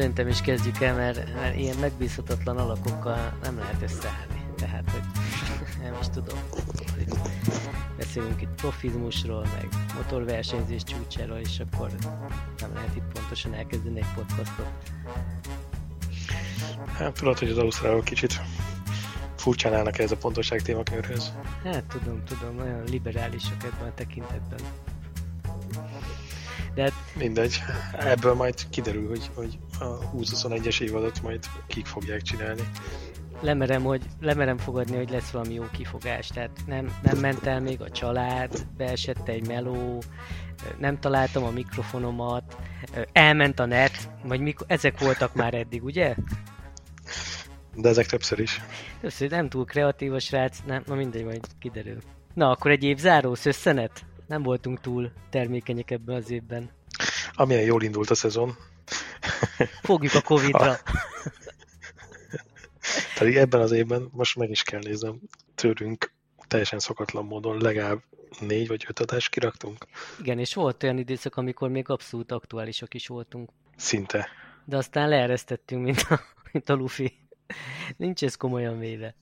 Szerintem is kezdjük el, mert, mert ilyen megbízhatatlan alakokkal nem lehet összeállni. Tehát, hogy nem is tudom. Beszélünk itt profizmusról, meg motorversenyzés csúcsáról, és akkor nem lehet itt pontosan elkezdeni egy podcastot. Hát tudod, hogy az Ausztrálok kicsit furcsán állnak ez a pontosság témakörhöz. Hát tudom, tudom, nagyon liberálisak ebben a tekintetben. De hát... Mindegy, ebből majd kiderül, hogy, hogy a 20-21-es évadot majd kik fogják csinálni. Lemerem, hogy, lemerem fogadni, hogy lesz valami jó kifogás, tehát nem, nem ment el még a család, beesett egy meló, nem találtam a mikrofonomat, elment a net, vagy mikor, ezek voltak már eddig, ugye? De ezek többször is. Többször nem túl kreatív a srác, nem, na mindegy, majd kiderül. Na, akkor egy év záró, szösszenet? Nem voltunk túl termékenyek ebben az évben. Amilyen jól indult a szezon. Fogjuk a Covid-ra. Pedig ebben az évben, most meg is kell néznem, tőlünk teljesen szokatlan módon legalább négy vagy öt adást kiraktunk. Igen, és volt olyan időszak, amikor még abszolút aktuálisak is voltunk. Szinte. De aztán leeresztettünk, mint a, mint a Luffy. Nincs ez komolyan véve.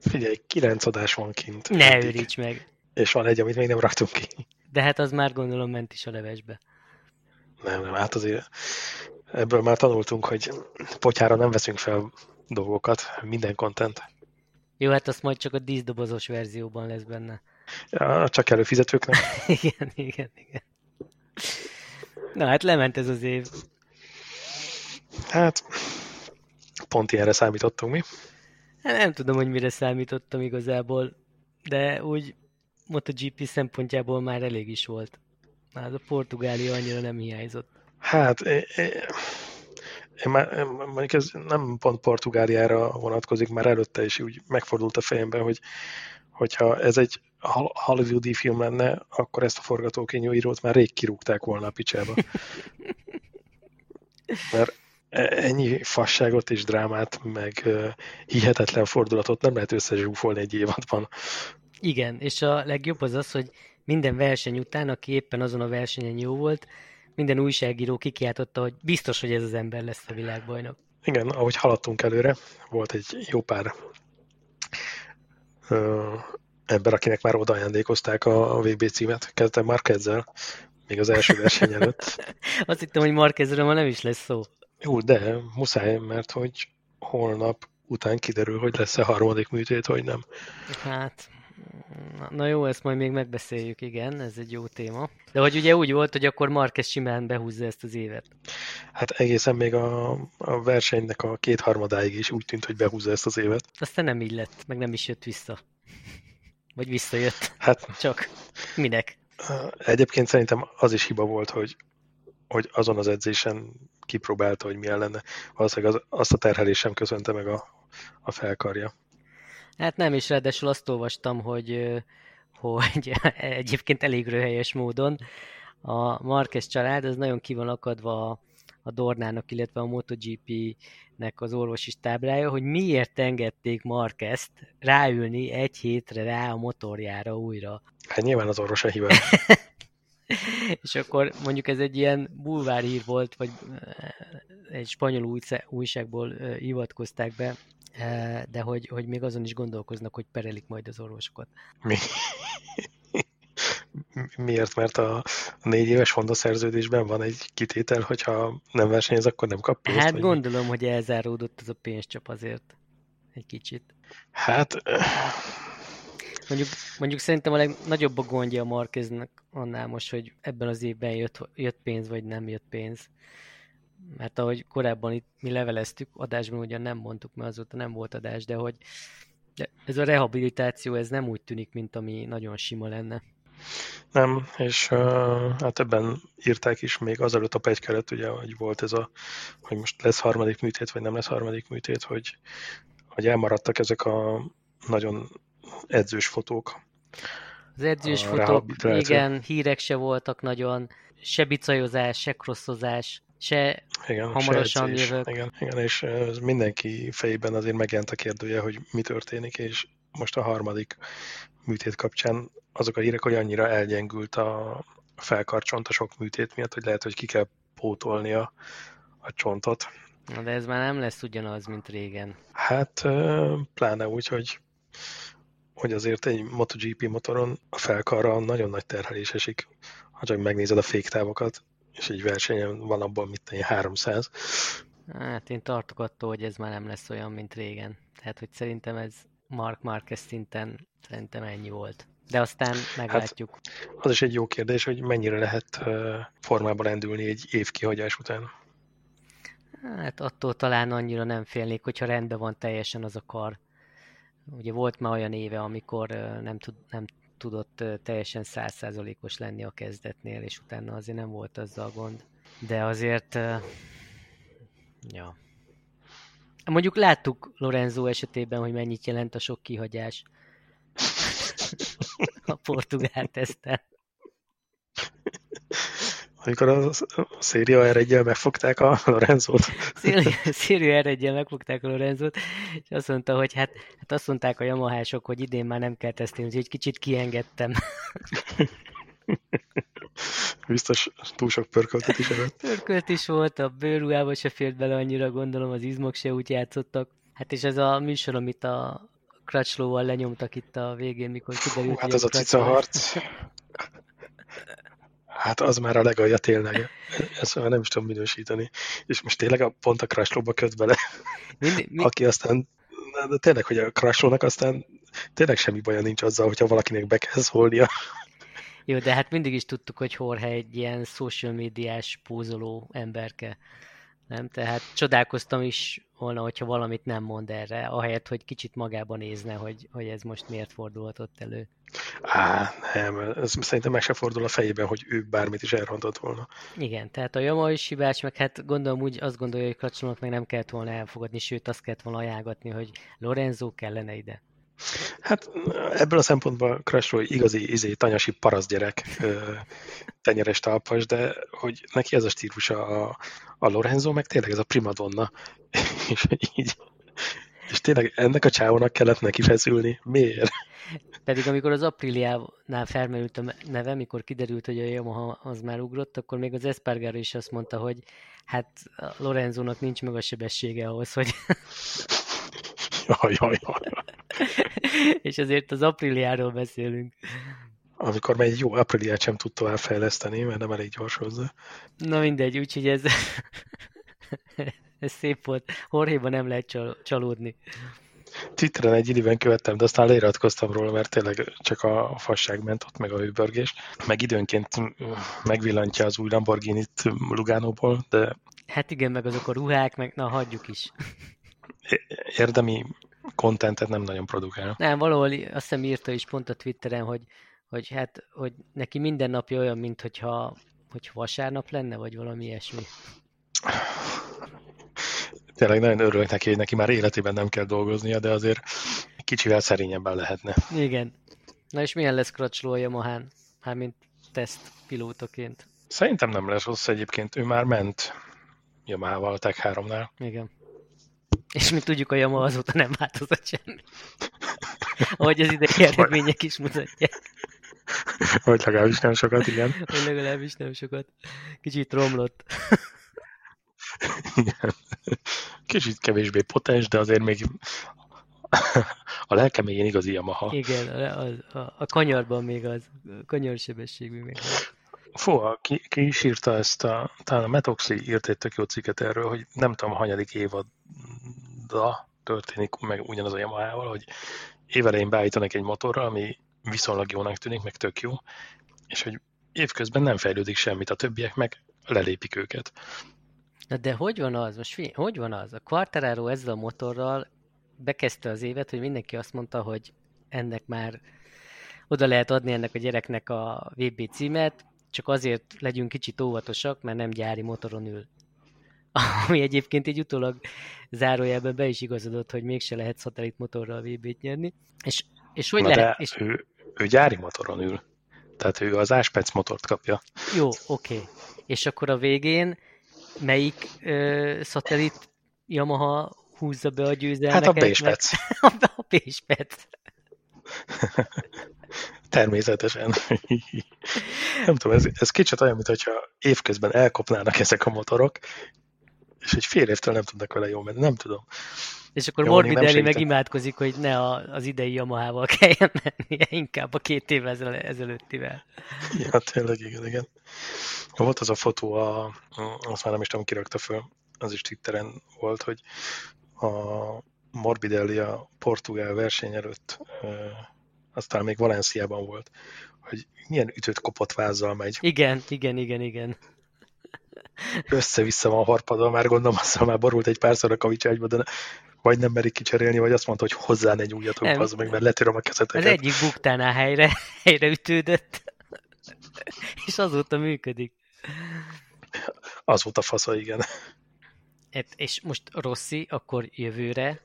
Figyelj, kilenc adás van kint. Ne őríts meg. És van egy, amit még nem raktunk ki. De hát az már gondolom ment is a levesbe. Nem, nem, hát azért ebből már tanultunk, hogy potyára nem veszünk fel dolgokat, minden content. Jó, hát azt majd csak a díszdobozos verzióban lesz benne. Ja, csak előfizetőknek. igen, igen, igen. Na hát lement ez az év. Hát, pont ilyenre számítottunk mi. Hát nem tudom, hogy mire számítottam igazából, de úgy MotoGP szempontjából már elég is volt. Már a Portugália annyira nem hiányzott. Hát, én, én már, mondjuk ez nem pont Portugáliára vonatkozik, már előtte is úgy megfordult a fejemben, hogy hogyha ez egy hollywoodi film lenne, akkor ezt a forgatókönyvírót már rég kirúgták volna a picsába. Mert e, ennyi fasságot és drámát, meg hihetetlen fordulatot nem lehet összezsúfolni egy évadban. Igen, és a legjobb az az, hogy minden verseny után, aki éppen azon a versenyen jó volt, minden újságíró kikiáltotta, hogy biztos, hogy ez az ember lesz a világbajnok. Igen, ahogy haladtunk előre, volt egy jó pár ö, ember, akinek már odaajándékozták a, a VB címet. Kezdtem már ezzel, még az első verseny előtt. Azt hittem, hogy Marquezről ma nem is lesz szó. Jó, de muszáj, mert hogy holnap után kiderül, hogy lesz-e harmadik műtét, vagy nem. Hát, Na, na jó, ezt majd még megbeszéljük, igen, ez egy jó téma. De hogy ugye úgy volt, hogy akkor Marquez simán behúzza ezt az évet. Hát egészen még a, a versenynek a kétharmadáig is úgy tűnt, hogy behúzza ezt az évet. Aztán nem így lett, meg nem is jött vissza. Vagy visszajött. Hát, Csak minek? Egyébként szerintem az is hiba volt, hogy, hogy azon az edzésen kipróbálta, hogy milyen lenne. Valószínűleg az, azt a terhelés sem köszönte meg a, a felkarja. Hát nem, is ráadásul azt olvastam, hogy, hogy egyébként elég röhelyes módon a Marquez család az nagyon ki van akadva a Dornának, illetve a MotoGP-nek az orvosi táblája, hogy miért engedték Marquezt ráülni egy hétre rá a motorjára újra. Hát nyilván az orvos a hibás. és akkor mondjuk ez egy ilyen bulvárhír volt, vagy egy spanyol újságból hivatkozták be, de hogy, hogy még azon is gondolkoznak, hogy perelik majd az orvosokat. Mi? Miért? Mert a négy éves Honda szerződésben van egy kitétel, hogyha nem versenyez, akkor nem kap pénzt? Hát gondolom, mi? hogy elzáródott ez a pénzcsap azért egy kicsit. Hát... Mondjuk, mondjuk szerintem a legnagyobb a gondja a Marqueznek annál most, hogy ebben az évben jött, jött pénz, vagy nem jött pénz mert ahogy korábban itt mi leveleztük, adásban ugyan nem mondtuk, mert azóta nem volt adás, de hogy ez a rehabilitáció, ez nem úgy tűnik, mint ami nagyon sima lenne. Nem, és uh, hát ebben írták is még azelőtt a pegykelet, ugye, hogy volt ez a, hogy most lesz harmadik műtét, vagy nem lesz harmadik műtét, hogy, hogy elmaradtak ezek a nagyon edzős fotók. Az edzős fotók, igen, hírek se voltak nagyon, se bicajozás, se crosszozás, se igen, hamarosan se jövök. Igen, igen, és ez mindenki fejében azért megjelent a kérdője, hogy mi történik, és most a harmadik műtét kapcsán azok a hírek, hogy annyira elgyengült a felkarcsont a sok műtét miatt, hogy lehet, hogy ki kell pótolni a, a csontot. Na de ez már nem lesz ugyanaz, mint régen. Hát pláne úgy, hogy hogy azért egy MotoGP motoron a felkarra nagyon nagy terhelés esik, ha csak megnézed a féktávokat, és egy versenyen van abban, mit tenni, 300. Hát én tartok attól, hogy ez már nem lesz olyan, mint régen. Tehát, hogy szerintem ez Mark Marquez szinten szerintem ennyi volt. De aztán meglátjuk. Hát, az is egy jó kérdés, hogy mennyire lehet formában rendülni egy év kihagyás után. Hát attól talán annyira nem félnék, hogyha rendben van teljesen az a kar. Ugye volt már olyan éve, amikor nem, tud, nem tudott teljesen százszázalékos lenni a kezdetnél, és utána azért nem volt azzal gond. De azért, ja. Mondjuk láttuk Lorenzo esetében, hogy mennyit jelent a sok kihagyás a portugál teszten amikor a Széria r 1 megfogták a Lorenzót. Széria r 1 megfogták a Lorenzót, és azt mondta, hogy hát, hát azt mondták a Yamahások, hogy idén már nem kell tesztelni, úgyhogy kicsit kiengedtem. Biztos túl sok pörköltet is előtt. Pörkölt is volt, a bőrruhába se fért bele annyira, gondolom az izmok se úgy játszottak. Hát és ez a műsor, amit a Crutchlóval lenyomtak itt a végén, mikor kiderült, Hú, hát ez a cica harc. Hát az már a legalja tényleg. Ezt már nem is tudom minősíteni. És most tényleg a, pont a Crashlow-ba köt bele. Mindig, mi... Aki aztán, de tényleg, hogy a Crashlow-nak aztán tényleg semmi baja nincs azzal, hogyha valakinek be kell szólnia. Jó, de hát mindig is tudtuk, hogy Jorge egy ilyen social médiás pózoló emberke. Nem? Tehát csodálkoztam is volna, hogyha valamit nem mond erre, ahelyett, hogy kicsit magában nézne, hogy, hogy ez most miért fordulhatott elő. Á, nem, ez szerintem meg se fordul a fejében, hogy ő bármit is elrontott volna. Igen, tehát a Yama is hibás, meg hát gondolom úgy azt gondolja, hogy Kracsonok meg nem kellett volna elfogadni, sőt azt kellett volna ajánlatni, hogy Lorenzo kellene ide. Hát ebből a szempontból Crashroy igazi izé, tanyasi paraszgyerek, tenyeres talpas, de hogy neki ez a stílusa a, a Lorenzo, meg tényleg ez a primadonna. és így és tényleg ennek a csávónak kellett neki feszülni. Miért? Pedig amikor az Apriliánál felmerült a neve, mikor kiderült, hogy a Yamaha az már ugrott, akkor még az Espargaro is azt mondta, hogy hát Lorenzónak nincs meg a sebessége ahhoz, hogy... jaj, jaj, jaj. És azért az Apriliáról beszélünk. Amikor még egy jó Apriliát sem tud tovább fejleszteni, mert nem elég gyors hozzá. Na mindegy, úgyhogy ez... ez szép volt. Horhéba nem lehet csal- csalódni. Twitteren egy időben követtem, de aztán leiratkoztam róla, mert tényleg csak a fasság ment ott, meg a hőbörgés. Meg időnként megvillantja az új Lamborghini-t Lugánóból, de... Hát igen, meg azok a ruhák, meg na, hagyjuk is. Érdemi kontentet nem nagyon produkál. Nem, valahol azt hiszem írta is pont a Twitteren, hogy, hogy hát, hogy neki minden napja olyan, mint hogyha, hogy vasárnap lenne, vagy valami ilyesmi tényleg nagyon örülök neki, hogy neki már életében nem kell dolgoznia, de azért kicsivel szerényebben lehetne. Igen. Na és milyen lesz Crutchlow a Yamahán? Hát, mint teszt pilótaként. Szerintem nem lesz rossz egyébként. Ő már ment Yamaha-val a Tech 3-nál. Igen. És mint tudjuk, a Yamaha azóta nem változott semmi. Ahogy az idei eredmények is mutatják. Vagy legalábbis nem sokat, igen. Vagy legalábbis nem sokat. Kicsit romlott. Igen. Kicsit kevésbé potens, de azért még a lelkeményén igazi Yamaha. Igen, a, a, a kanyarban még az, a kanyarsebességű még. Fú, ki, ki is írta ezt, a, talán a Metoxi írt egy tök jó cikket erről, hogy nem tudom, hanyadik évadda történik meg ugyanaz a Yamaha-val, hogy évelején beállítanak egy motorra, ami viszonylag jónak tűnik, meg tök jó, és hogy évközben nem fejlődik semmit, a többiek meg lelépik őket. Na de hogy van az? Most hogy van az? A Quartararo ezzel a motorral bekezdte az évet, hogy mindenki azt mondta, hogy ennek már oda lehet adni ennek a gyereknek a VB címet, csak azért legyünk kicsit óvatosak, mert nem gyári motoron ül. Ami egyébként egy utólag zárójelben be is igazodott, hogy mégse lehet szatellit motorral VB-t nyerni. És, és hogy Na lehet? De és... ő, ő gyári motoron ül. Tehát ő az Áspec motort kapja. Jó, oké. Okay. És akkor a végén melyik ö, szatellit Yamaha húzza be a győzelmeket? Hát a Béspec. a Béspec. Természetesen. Nem tudom, ez, ez kicsit olyan, mintha évközben elkopnának ezek a motorok, és egy fél évtől nem tudnak vele jól menni, nem tudom. És akkor Jó, Morbidelli meg imádkozik, hogy ne a, az idei Yamaha-val kelljen mennie, inkább a két évvel ezelőttivel. Ja, tényleg, igen, igen. Volt az a fotó, a, azt már nem is tudom, ki rakta föl, az is Twitteren volt, hogy a Morbidelli a portugál verseny előtt, aztán még Valenciában volt, hogy milyen ütött kopott vázzal megy. Igen, igen, igen, igen. Össze-vissza van harpadva, már gondolom, azzal már borult egy párszor a kavicságyba, de vagy nem merik kicserélni, vagy azt mondta, hogy hozzá egy újat, az meg, mert letérem a kezeteket. Az egyik buktánál helyre, helyre ütődött, és azóta működik. Az volt a fasza, igen. Et, és most Rossi akkor jövőre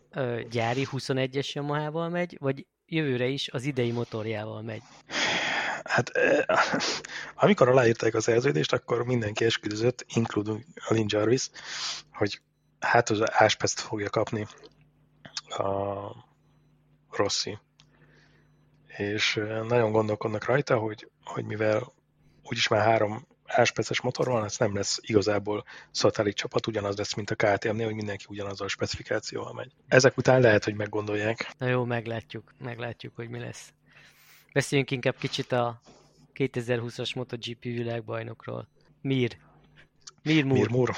gyári 21-es Yamaha-val megy, vagy jövőre is az idei motorjával megy? Hát amikor aláírták a szerződést, akkor mindenki esküdözött, including Alin Jarvis, hogy hát az áspeszt fogja kapni a Rossi. És nagyon gondolkodnak rajta, hogy, hogy mivel úgyis már három ásperces motor van, ez nem lesz igazából szatellit csapat, ugyanaz lesz, mint a KTM-nél, hogy mindenki ugyanazzal a specifikációval megy. Ezek után lehet, hogy meggondolják. Na jó, meglátjuk, meglátjuk, hogy mi lesz. Beszéljünk inkább kicsit a 2020-as MotoGP világbajnokról. Mir. Mir Múr. Mir Múr.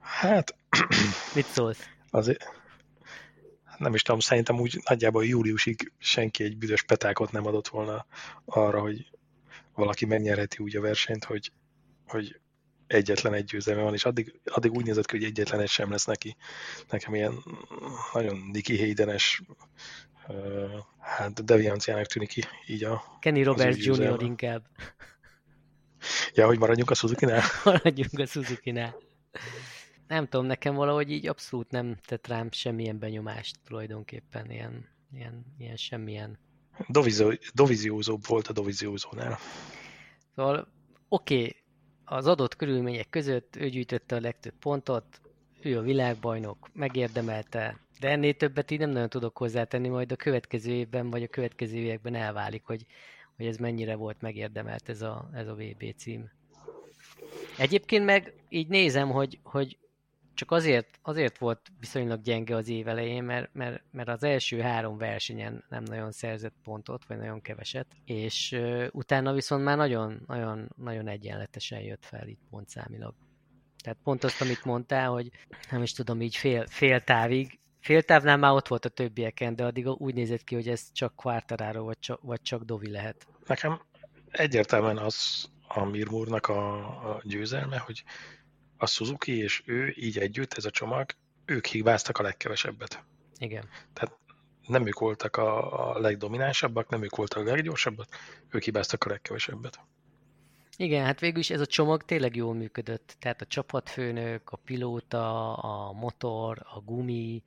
Hát... Mit szólsz? Azért, nem is tudom, szerintem úgy nagyjából júliusig senki egy büdös petákot nem adott volna arra, hogy valaki megnyerheti úgy a versenyt, hogy, hogy egyetlen egy győzelme van, és addig, addig úgy nézett ki, hogy egyetlen egy sem lesz neki. Nekem ilyen nagyon Nicky Haydenes, hát devianciának tűnik ki így a... Kenny Roberts Jr. inkább. Ja, hogy maradjunk a Suzuki-nál? Maradjunk a Suzuki-nál. Nem tudom, nekem valahogy így abszolút nem tett rám semmilyen benyomást tulajdonképpen, ilyen, ilyen, ilyen semmilyen doviziózóbb volt a doviziózónál. Szóval oké, okay, az adott körülmények között ő gyűjtötte a legtöbb pontot, ő a világbajnok, megérdemelte, de ennél többet így nem nagyon tudok hozzátenni, majd a következő évben, vagy a következő években elválik, hogy, hogy ez mennyire volt megérdemelt ez a, ez a VB cím. Egyébként meg így nézem, hogy, hogy csak azért, azért volt viszonylag gyenge az év elején, mert, mert, mert az első három versenyen nem nagyon szerzett pontot, vagy nagyon keveset, és utána viszont már nagyon, nagyon, nagyon egyenletesen jött fel itt pontszámilag. Tehát pont azt, amit mondtál, hogy nem is tudom, így fél, fél távig, fél távnál már ott volt a többieken, de addig úgy nézett ki, hogy ez csak Quartararo, vagy csak, vagy csak Dovi lehet. Nekem egyértelműen az a Mirmurnak a, a győzelme, hogy a Suzuki és ő így együtt, ez a csomag, ők hibáztak a legkevesebbet. Igen. Tehát nem ők voltak a, a legdominánsabbak, nem ők voltak a leggyorsabbak, ők hibáztak a legkevesebbet. Igen, hát végül is ez a csomag tényleg jól működött. Tehát a csapatfőnök, a pilóta, a motor, a gumi,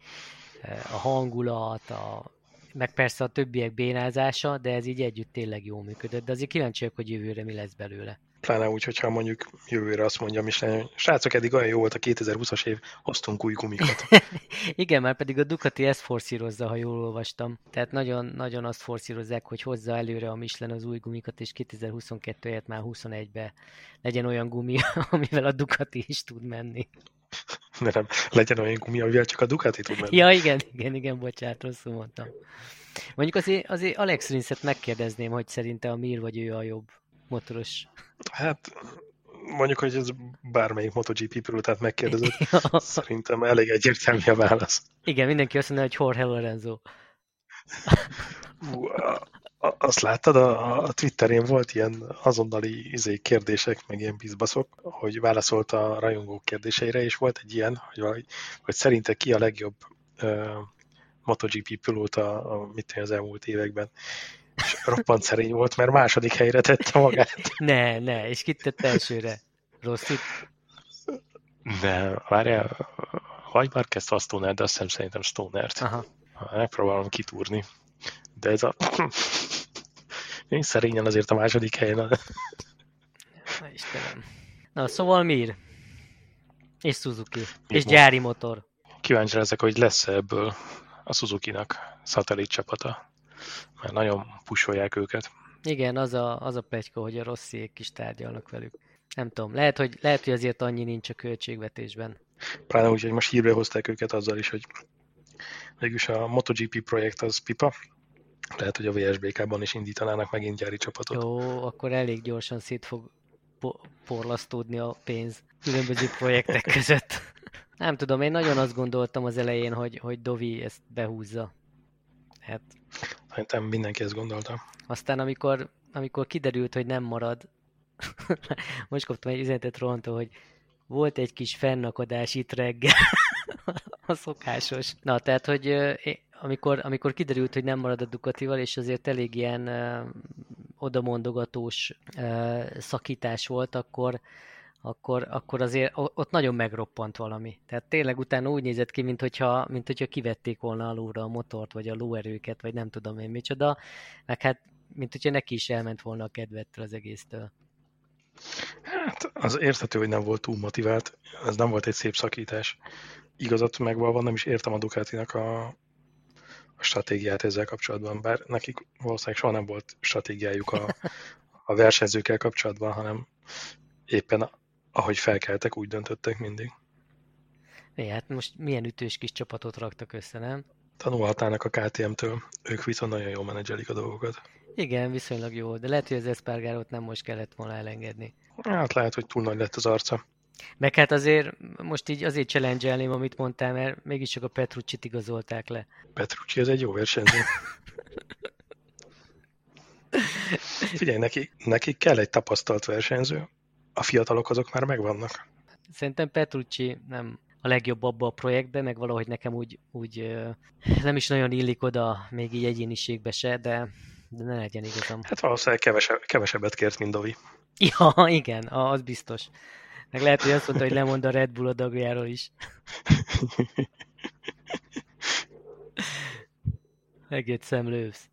a hangulat, a, meg persze a többiek bénázása, de ez így együtt tényleg jól működött. De azért kíváncsiak, hogy jövőre mi lesz belőle. Pláne úgy, hogyha mondjuk jövőre azt mondja Michelin, srácok, eddig olyan jó volt a 2020-as év, hoztunk új gumikat. Igen, már pedig a Ducati ezt forszírozza, ha jól olvastam. Tehát nagyon, nagyon azt forszírozzák, hogy hozza előre a Michelin az új gumikat, és 2022 et már 21-be legyen olyan gumi, amivel a Ducati is tud menni. De nem, legyen olyan gumi, amivel csak a Ducati tud menni. Ja, igen, igen, igen, bocsánat, rosszul mondtam. Mondjuk azért, azért Alex Rinset megkérdezném, hogy szerinte a Mir vagy ő a jobb motoros. Hát mondjuk, hogy ez bármelyik MotoGP pilótát megkérdezett, szerintem elég egyértelmű a válasz. Igen, mindenki azt mondja, hogy Jorge Lorenzo. azt láttad, a, a Twitterén volt ilyen azonnali izé, kérdések, meg ilyen bizbaszok, hogy válaszolt a rajongók kérdéseire, és volt egy ilyen, hogy, hogy szerinte ki a legjobb uh, MotoGP pilóta a, mit az elmúlt években és roppant szerény volt, mert második helyre tette magát. Ne, ne, és kit tett elsőre? Rosszit? De, várjál, vagy már kezdte a Stoner, de azt hiszem szerintem Stonert. Aha. Megpróbálom kitúrni. De ez a... Én szerényen azért a második helyen. Na, Istenem. Na, szóval Mir. És Suzuki. Mi és gyári motor. Kíváncsi ezek, hogy lesz -e ebből a Suzuki-nak szatellit csapata mert nagyon pusolják őket. Igen, az a, az a plegyka, hogy a rossziék is tárgyalnak velük. Nem tudom, lehet, hogy, lehet, hogy azért annyi nincs a költségvetésben. Pláne úgy, hogy most hírbe hozták őket azzal is, hogy végülis a MotoGP projekt az pipa, lehet, hogy a VSBK-ban is indítanának megint gyári csapatot. Jó, akkor elég gyorsan szét fog porlasztódni a pénz különböző projektek között. Nem tudom, én nagyon azt gondoltam az elején, hogy, hogy Dovi ezt behúzza. Hát... Szerintem mindenki ezt gondolta. Aztán amikor, amikor kiderült, hogy nem marad, most kaptam egy üzenetet Rontól, hogy volt egy kis fennakadás itt reggel, a szokásos. Na, tehát, hogy amikor, amikor kiderült, hogy nem marad a Ducatival, és azért elég ilyen ö, odamondogatós ö, szakítás volt, akkor, akkor, akkor azért ott nagyon megroppant valami. Tehát tényleg utána úgy nézett ki, mint hogyha, mint hogyha kivették volna alulra a motort, vagy a lóerőket, vagy nem tudom én micsoda, meg hát, mint hogyha neki is elment volna a kedvettől az egésztől. Hát az érthető, hogy nem volt túl motivált, ez nem volt egy szép szakítás. Igazat megvalva nem is értem a Ducatinak a, a stratégiát ezzel kapcsolatban, bár nekik valószínűleg soha nem volt stratégiájuk a, a versenyzőkkel kapcsolatban, hanem éppen ahogy felkeltek, úgy döntöttek mindig. É, hát most milyen ütős kis csapatot raktak össze, nem? Tanulhatnának a KTM-től, ők viszont nagyon jól menedzselik a dolgokat. Igen, viszonylag jó, de lehet, hogy az Espargarót nem most kellett volna elengedni. Hát lehet, hogy túl nagy lett az arca. Meg hát azért most így azért challenge amit mondtál, mert mégiscsak a Petrucci-t igazolták le. Petrucci ez egy jó versenyző. Figyelj, neki, neki kell egy tapasztalt versenyző, a fiatalok azok már megvannak. Szerintem Petrucci nem a legjobb abba a projektbe, meg valahogy nekem úgy, úgy nem is nagyon illik oda még így egyéniségbe se, de, de ne legyen igazam. Hát valószínűleg kevesebb, kevesebbet kért, mint Dovi. Ja, igen, az biztos. Meg lehet, hogy azt mondta, hogy lemond a Red Bull a dagjáról is. Megét szemlővsz.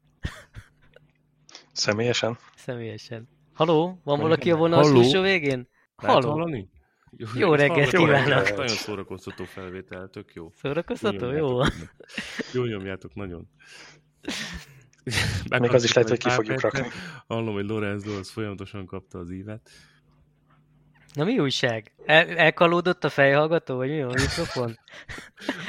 Személyesen? Személyesen. Haló, van valaki a vonal túlsó végén? Haló. Hallani? Jó, jó reggelt kívánok! Nagyon szórakoztató felvétel, tök jó. Szórakoztató? Jó. Jó nyomjátok, nagyon. Még az is lehet, hogy ki fogjuk rakni. Hallom, hogy Lorenzo az folyamatosan kapta az ívet. Na mi újság? El, elkalódott a fejhallgató, vagy mi a mikrofon?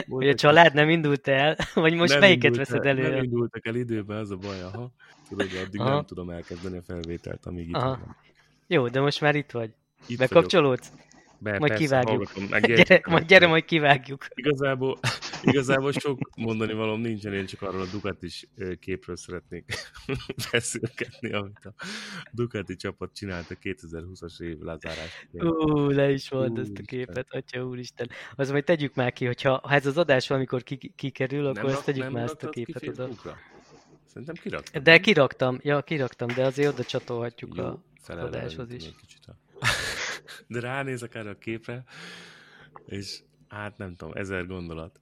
Vagy a család nem indult el? Vagy most nem melyiket veszed elő? Nem indultak el időben, az a baj, aha. Tudod, addig aha. nem tudom elkezdeni a felvételt, amíg itt van. Jó, de most már itt vagy. Itt Bekapcsolódsz? Be, majd persze, kivágjuk. gyere, majd gyere, majd kivágjuk. Igazából, igazából sok mondani valóm nincsen, én csak arról a Ducati képről szeretnék beszélgetni, amit a Ducati csapat csinált a 2020-as év lezárás. Ú, le is volt ezt a képet, atya úristen. Az majd tegyük már ki, hogyha ha ez az adás valamikor kikerül, akkor nem ezt tegyük már ezt a képet oda. Szerintem kiraktam. De kiraktam, ja, kiraktam, de azért oda csatolhatjuk Jó, a adáshoz is. Kicsit a de ránézek erre a képre, és hát nem tudom, ezer gondolat.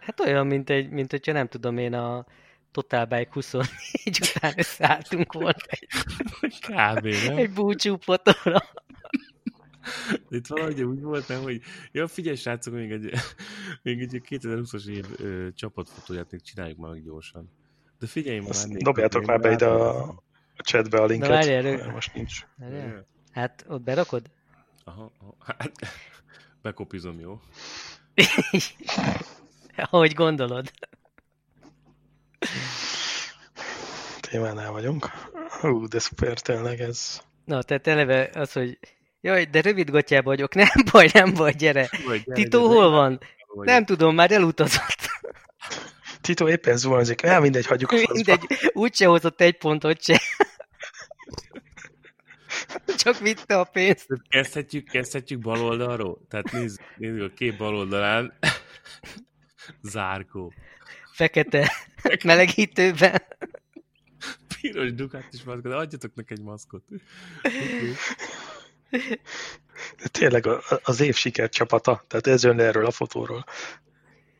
Hát olyan, mint, egy, mint hogyha nem tudom én a Total Bike 24 után összeálltunk volna egy, Kb, nem? egy búcsú fotóra. Itt valahogy úgy volt, nem, hogy jó, figyelj srácok, még egy, még egy 2020-as év ö, csapatfotóját még csináljuk meg gyorsan. De figyelj már. Dobjátok már be ide a, a chatbe a linket. Na várjál, most nincs. Várjál. Hát ott berakod? Aha, hát bekopizom, jó? Ahogy gondolod. Témánál vagyunk. Hú, de szuper, tényleg ez. Na, tehát eleve az, hogy jaj, de rövid gatyában vagyok, nem baj, nem baj, gyere. Vagy, gyere Tito gyere, hol van? Vagy. Nem tudom, már elutazott. Tito éppen zuhanzik, el mindegy, hagyjuk a Mindegy, úgyse hozott egy pontot se. Csak vitte a pénzt. Kezdhetjük, kezdhetjük bal oldalról? Tehát nézd, nézd a két bal oldalán. Zárkó. Fekete. Melegítőben. Piros is maszkot, de adjatok neki egy maszkot. De tényleg az év sikercsapata, tehát ez jön erről a fotóról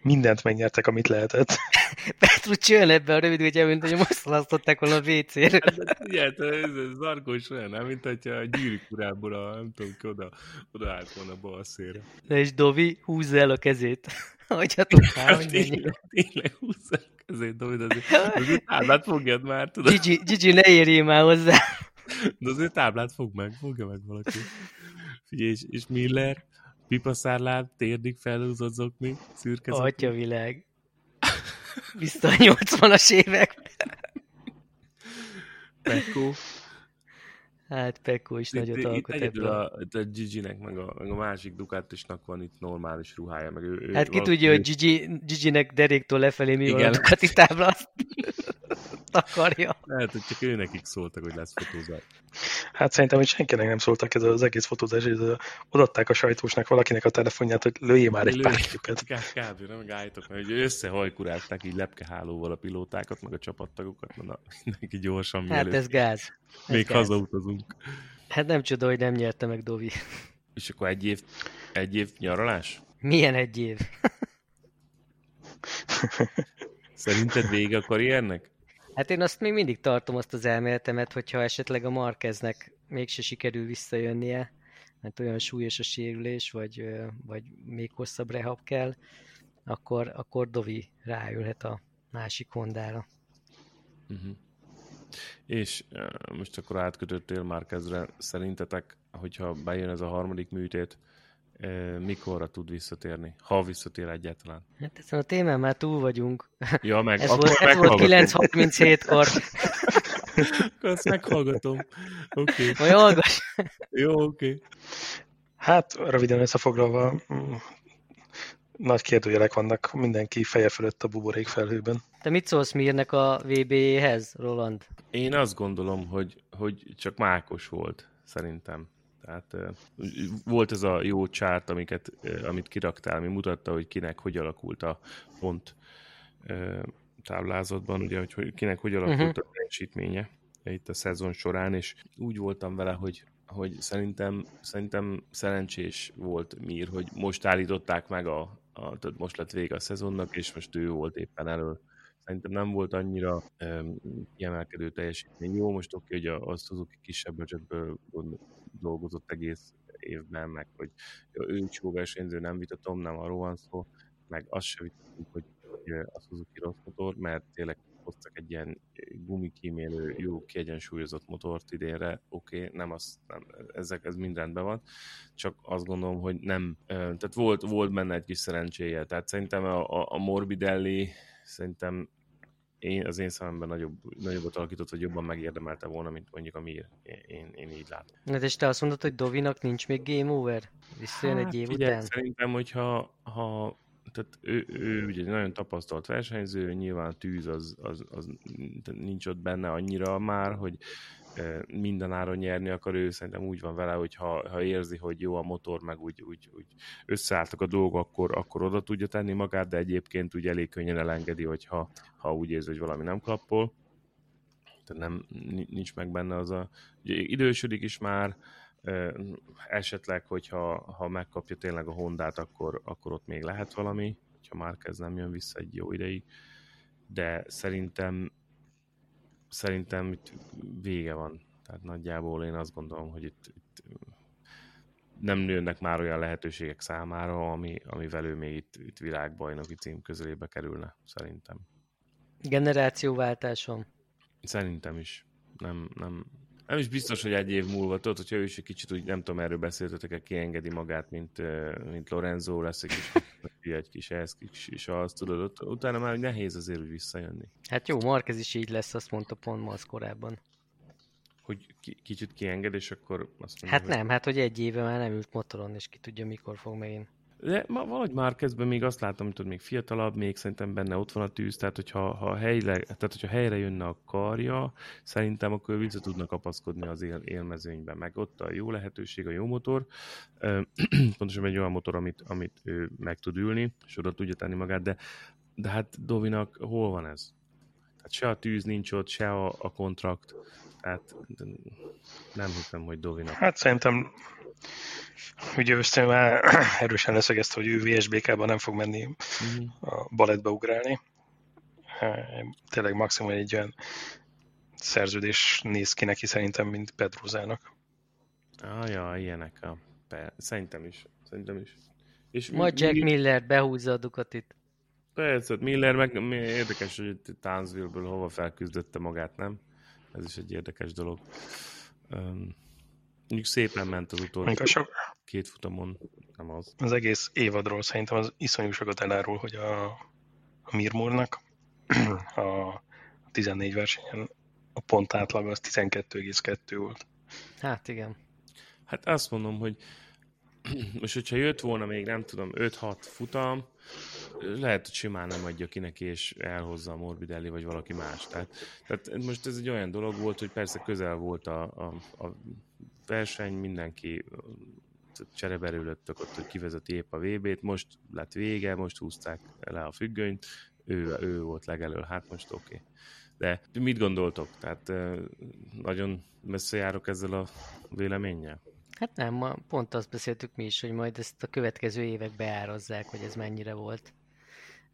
mindent megnyertek, amit lehetett. Petrucci olyan ebbe a rövid ugye, mint hogy most szalasztották volna a WC-re. Igen, ez, ez zargós olyan, nem? Mint hogyha a gyűrűk urából a, nem tudom ki, oda, oda állt volna bal szélre. Na és Dovi húzza el a kezét. Hogy tényleg, tényleg húzza el a kezét, Dovi, de azért, azért táblát fogjad már, tudod. Gigi, Gigi ne érjél már hozzá. De azért táblát fog meg, fogja meg valaki. Figyelj, és, és Miller, pipaszárláb, térdig felhúzott zokni, szürke zokni. Atya világ. Vissza a 80-as évek. Pekko. Hát Pekko is nagyot Itt, itt alkot egyedül ebből. a, a Gigi-nek, meg a, meg a másik Ducatisnak van itt normális ruhája, meg ő, ő Hát ki valaki- tudja, hogy Gigi, Gigi-nek deréktől lefelé mi van a Igen. Ducati tábla, azt takarja. Lehet, hogy csak ő nekik szóltak, hogy lesz fotózás. Hát szerintem, hogy senkinek nem szóltak ez az egész fotózás, és odaadták a sajtósnak valakinek a telefonját, hogy lőjél már egy Lő- pár képet. Kb. nem gállítok, mert hogy összehajkurálták így lepkehálóval a pilótákat, meg a csapattagokat, mert na, mindenki gyorsan Hát mielőtt. ez gáz. Ez Még gáz. hazautazunk. Hát nem csoda, hogy nem nyerte meg Dovi. És akkor egy év, egy év nyaralás? Milyen egy év? Szerinted vége a karriernek? Hát én azt még mindig tartom azt az elméletemet, hogyha esetleg a Marqueznek mégse sikerül visszajönnie, mert olyan súlyos a sérülés, vagy, vagy még hosszabb rehab kell, akkor, akkor Dovi ráülhet a másik Hondára. Uh-huh. És most akkor átkötöttél már kezdre. Szerintetek, hogyha bejön ez a harmadik műtét, mikorra tud visszatérni? Ha visszatér egyáltalán. Hát ezen a témán már túl vagyunk. Ja, meg Ez akkor volt, ez volt meghallgatom. 9.37-kor. Akkor azt meghallgatom. Oké. Okay. Majd hallgass. Jó, oké. Okay. Hát, röviden összefoglalva, mm, nagy kérdőjelek vannak mindenki feje fölött a buborék felhőben. Te mit szólsz Mirnek a VB-hez, Roland? Én azt gondolom, hogy, hogy csak mákos volt, szerintem. Tehát volt ez a jó csárt, amiket, amit kiraktál, ami mutatta, hogy kinek hogy alakult a pont táblázatban, ugye, hogy, kinek hogy alakult uh-huh. a teljesítménye itt a szezon során, és úgy voltam vele, hogy hogy szerintem, szerintem szerencsés volt Mir, hogy most állították meg a, a tehát most lett vége a szezonnak, és most ő volt éppen elől. Szerintem nem volt annyira um, kiemelkedő teljesítmény. Jó, most oké, hogy a, a Suzuki kisebb budgetből dolgozott egész évben, meg hogy ő is jó versenyző, nem vitatom, nem arról van szó, meg azt sem vitatom, hogy a Suzuki rossz motor, mert tényleg hoztak egy ilyen gumikímélő, jó kiegyensúlyozott motort idénre, oké, okay, nem az, nem, ezek, ez mind rendben van, csak azt gondolom, hogy nem, tehát volt, volt benne egy kis szerencséje, tehát szerintem a, a, a Morbidelli szerintem én, az én szememben nagyobb, nagyobbat alakított, vagy jobban megérdemelte volna, mint mondjuk a Mir. Én, én, így látom. Na, és te azt mondod, hogy Dovinak nincs még game over? Visszajön Hát, egy év figyelj, után? Szerintem, hogyha ha, tehát ő, ő ugye egy nagyon tapasztalt versenyző, nyilván a tűz az, az, az nincs ott benne annyira már, hogy minden áron nyerni akar ő, szerintem úgy van vele, hogy ha, ha érzi, hogy jó a motor, meg úgy, úgy, úgy összeálltak a dolgok, akkor, akkor oda tudja tenni magát, de egyébként úgy elég könnyen elengedi, hogyha ha úgy érzi, hogy valami nem klappol. Tehát nem, nincs meg benne az a... Ugye idősödik is már, esetleg, hogyha ha megkapja tényleg a Hondát, akkor, akkor ott még lehet valami, ha már kezd nem jön vissza egy jó ideig, de szerintem szerintem itt vége van. Tehát nagyjából én azt gondolom, hogy itt, itt nem nőnek már olyan lehetőségek számára, ami, amivel ő még itt, itt világbajnoki cím közelébe kerülne, szerintem. Generációváltáson? Szerintem is. Nem, nem, nem is biztos, hogy egy év múlva, tudod, hogyha ő is egy kicsit úgy, nem tudom, erről beszéltetek kiengedi magát, mint, mint Lorenzo, lesz egy kis, egy kis ez, kis, és azt tudod, ott, utána már nehéz azért úgy visszajönni. Hát jó, Marquez is így lesz, azt mondta pont Malsz korábban. Hogy ki, kicsit kienged, és akkor azt mondja, Hát hogy... nem, hát hogy egy éve már nem ült motoron, és ki tudja, mikor fog megint. De ma, valahogy már kezdben még azt látom, hogy még fiatalabb, még szerintem benne ott van a tűz, tehát hogyha, ha helyre, tehát hogyha helyre jönne a karja, szerintem akkor vissza tudna kapaszkodni az él, élmezőnyben, meg ott a jó lehetőség, a jó motor, pontosan egy olyan motor, amit, amit ő meg tud ülni, és oda tudja tenni magát, de, de hát Dovinak hol van ez? Tehát se a tűz nincs ott, se a, a kontrakt, tehát nem hiszem, hogy Dovinak. Hát szerintem ugye össze már erősen leszögezte, hogy ő VSBK-ban nem fog menni mm-hmm. a balettbe ugrálni. Tényleg maximum egy olyan szerződés néz ki neki szerintem, mint Pedrozának. Ah, ja, ilyenek a... Szerintem is. Szerintem is. És Majd Jack mi... Miller behúzza a Ducatit. Persze, Miller meg érdekes, hogy Townsville-ből hova felküzdötte magát, nem? Ez is egy érdekes dolog. Um, Mondjuk szépen ment az utolsó. Még a, sok, két futamon nem az. Az egész évadról szerintem az iszonyú sokat elárul, hogy a, a Mirmurnak a 14 versenyen a pont átlag az 12,2 volt. Hát igen. Hát azt mondom, hogy most, hogyha jött volna még, nem tudom, 5-6 futam, lehet, hogy simán nem adja ki neki, és elhozza a Morbidelli, vagy valaki más. Tehát, tehát most ez egy olyan dolog volt, hogy persze közel volt a, a, a verseny, mindenki csereberülöttek ott, hogy kivezeti épp a VB-t, most lett vége, most húzták le a függönyt, ő, ő volt legelől, hát most oké. Okay. De mit gondoltok? Tehát nagyon messze járok ezzel a véleménnyel? Hát nem, ma pont azt beszéltük mi is, hogy majd ezt a következő évek beárazzák, hogy ez mennyire volt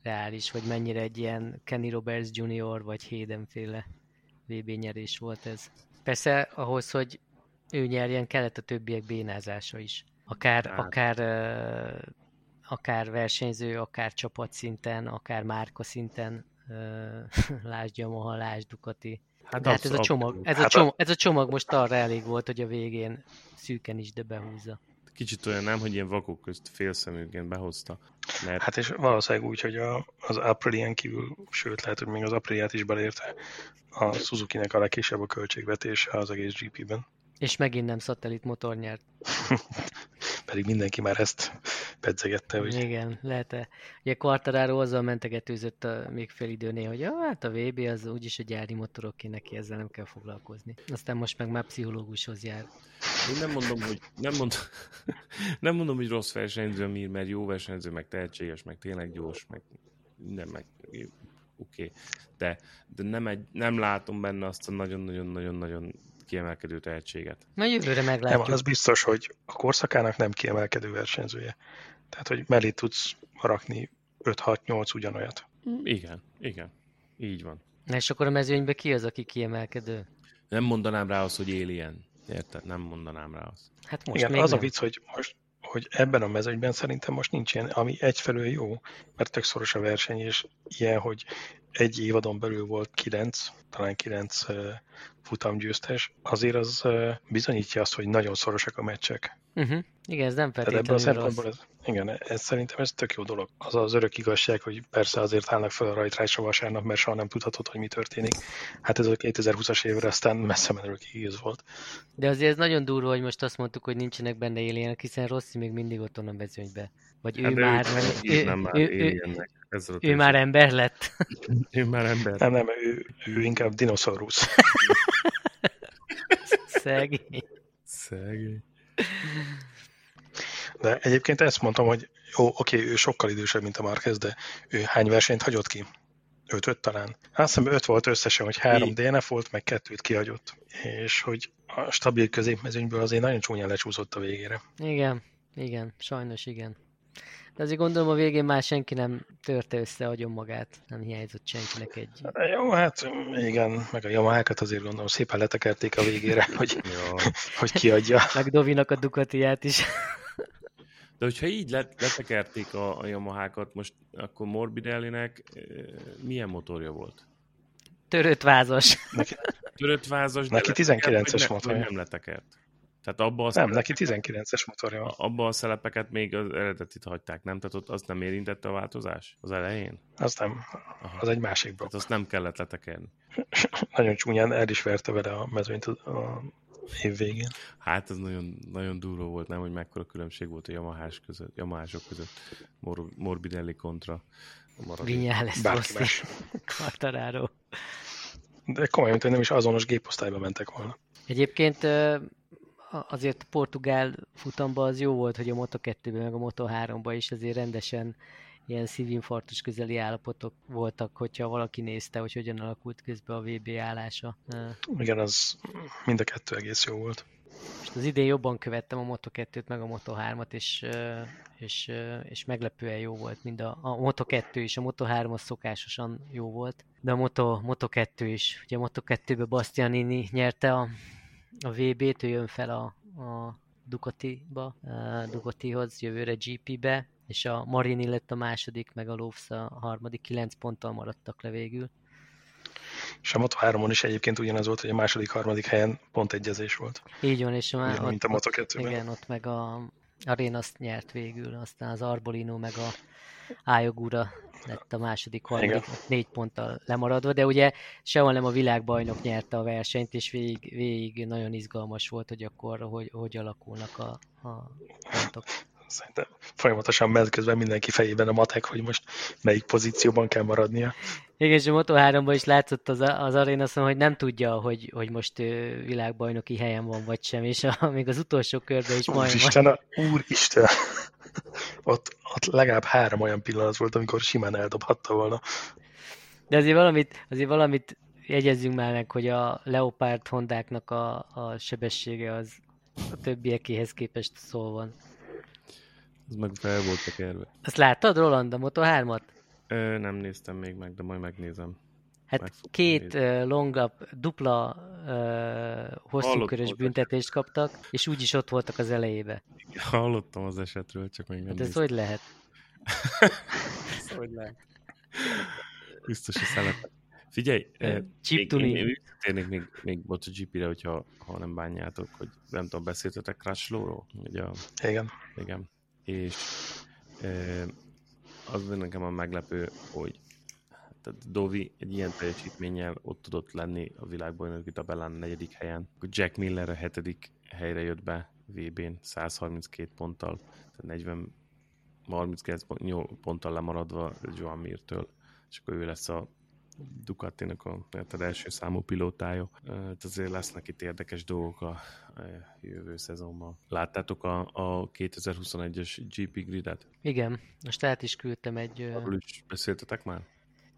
reális, vagy mennyire egy ilyen Kenny Roberts Jr. vagy Hayden féle VB nyerés volt ez. Persze ahhoz, hogy ő nyerjen, kellett a többiek bénázása is. Akár, hát. akár, akár versenyző, akár csapatszinten, akár márka szinten, lásd Yamaha, lásd Ducati. Hát, De hát ez, a csomag, ez, hát a csomag, ez a csomag most arra elég volt, hogy a végén szűken is, de behúzza. Kicsit olyan nem, hogy ilyen vakok közt félszeműként behozta. Mert... Hát és valószínűleg úgy, hogy a, az Aprilien kívül, sőt lehet, hogy még az Apriliát is belérte, a Suzuki-nek a legkisebb a költségvetése az egész GP-ben. És megint nem szatellit motor nyert. Pedig mindenki már ezt pedzegette. Hogy... Igen, lehet-e. Ugye Quartararo azzal mentegetőzött a, még fél időnél, hogy ja, hát a VB az úgyis a gyári motorok ki neki, ezzel nem kell foglalkozni. Aztán most meg már pszichológushoz jár. Én nem mondom, hogy nem mondom, nem mondom, hogy rossz versenyző, mert jó versenyző, meg tehetséges, meg tényleg gyors, meg minden, meg oké. Okay. De, de nem, egy, nem látom benne azt a nagyon-nagyon-nagyon-nagyon kiemelkedő tehetséget. Na jövőre meglátjuk. Nem, az biztos, hogy a korszakának nem kiemelkedő versenyzője. Tehát, hogy mellé tudsz rakni 5-6-8 ugyanolyat. Igen, igen. Így van. Na és akkor a mezőnyben ki az, aki kiemelkedő? Nem mondanám rá azt, hogy Alien. Érted? Nem mondanám rá azt. Hát most Igen, még az nem. a vicc, hogy most hogy ebben a mezőnyben szerintem most nincs ilyen, ami egyfelől jó, mert tök szoros a verseny, és ilyen, hogy egy évadon belül volt kilenc, talán kilenc futamgyőztes, azért az bizonyítja azt, hogy nagyon szorosak a meccsek. Uh-huh. Igen, ez nem feltétlenül rossz. Ez, igen, ez szerintem ez tök jó dolog. Az az örök igazság, hogy persze azért állnak fel a rajtrácsra vasárnap, mert soha nem tudhatod, hogy mi történik. Hát ez a 2020-as évre aztán messze menőleg igaz volt. De azért ez nagyon durva, hogy most azt mondtuk, hogy nincsenek benne éljenek, hiszen Rossi még mindig ott van a mezőnybe. Vagy hát ő, már, ő, ő, nem már ő, ő, ő már ember lett. ő már ember. Nem, nem, ő, ő inkább dinoszaurusz. Szegény. Szegény. De egyébként ezt mondtam, hogy jó, oké, ő sokkal idősebb, mint a Marquez, de ő hány versenyt hagyott ki? Öt, öt talán. Azt hiszem öt volt összesen, hogy három DNF volt, meg kettőt kihagyott. És hogy a stabil középmezőnyből azért nagyon csúnyán lecsúszott a végére. Igen, igen, sajnos igen. De azért gondolom a végén már senki nem törte össze agyon magát, nem hiányzott senkinek egy... Jó, hát igen, meg a Yamahákat azért gondolom szépen letekerték a végére, hogy, hogy kiadja. Meg Dovinak a Ducatiát is. De hogyha így let, letekerték a, a Yamahákat, most akkor Morbidellinek milyen motorja volt? Törött vázas. Neki, Törött vázas, neki 19-es motorja. Nem letekert. Tehát abba nem, neki 19-es motorja van. Abba a szelepeket még az eredetit hagyták, nem? Tehát ott azt nem érintette a változás az elején? Az nem. Aha. Az egy másik blokk. Tehát azt nem kellett letekerni. nagyon csúnyán el is verte vele a mezőnyt a év végén. Hát ez nagyon, nagyon durva volt, nem, hogy mekkora különbség volt a Yamahás között, Yamahások között, Mor- Morbidelli kontra Vinyales, Bárki más. Quartararo. De komolyan, hogy nem is azonos géposztályba mentek volna. Egyébként azért a portugál futamba az jó volt, hogy a Moto2-ben meg a Moto3-ban is azért rendesen ilyen szívinfarktus közeli állapotok voltak, hogyha valaki nézte, hogy hogyan alakult közben a VB állása. Igen, az mind a kettő egész jó volt. Most az idén jobban követtem a Moto2-t, meg a Moto3-at, és, és, és meglepően jó volt, mind a, a Moto2 is, a Moto3 az szokásosan jó volt, de a Moto, Moto2 is. Ugye a Moto2-ben Bastianini nyerte a, a VB-t, ő jön fel a, a Ducati-ba, a Ducatihoz, jövőre GP-be, és a Marini lett a második, meg a Lofs a harmadik, kilenc ponttal maradtak le végül. És a Moto3-on is egyébként ugyanaz volt, hogy a második, harmadik helyen pont egyezés volt. Így van, és a, Ugyan, ott, mint a Moto2-ben. Igen, ott meg a, Arénaszt nyert végül, aztán az Arbolino meg a Ájogura lett a második, harmadik, négy ponttal lemaradva, de ugye sehol nem a világbajnok nyerte a versenyt, és végig, végig nagyon izgalmas volt, hogy akkor hogy, hogy alakulnak a, a pontok. Szerintem folyamatosan ment közben mindenki fejében a matek, hogy most melyik pozícióban kell maradnia. Igen, és a Moto3-ban is látszott az, az aréna, szóval, hogy nem tudja, hogy, hogy most világbajnoki helyen van, vagy sem, és a, még az utolsó körben is majd... Úristen, a, úristen! ott, ott legalább három olyan pillanat volt, amikor simán eldobhatta volna. De azért valamit, azért valamit jegyezzünk már meg, hogy a Leopard Hondáknak a, a sebessége az a többiekéhez képest szól van. Ez meg fel volt tekerve. Azt láttad, Roland, a Moto3-at? Ö, nem néztem még meg, de majd megnézem. Hát meg két uh, long lap, dupla uh, hosszú körös büntetést kaptak, és úgy is ott voltak az elejébe. Hallottam az esetről, csak még nem Hát ez hogy lehet? ez hogy lehet? Biztos, hogy szeretem. Figyelj, Chip még, én, én térnék még, még MotoGP-re, hogyha ha nem bánjátok, hogy nem tudom, beszéltetek Crashlow-ról? Ugye Igen. Igen. És az nekem a meglepő, hogy tehát Dovi egy ilyen teljesítménnyel ott tudott lenni a világbajnoki tabellán a negyedik helyen. Jack Miller a hetedik helyre jött be VB-n 132 ponttal, tehát 40 39 ponttal lemaradva Joan Mirtől, és akkor ő lesz a Ducatinak a az első számú pilótája. Hát azért lesznek itt érdekes dolgok a, a jövő szezonban. Láttátok a, a 2021-es GP gridet? Igen, most át is küldtem egy... Arról is beszéltetek már?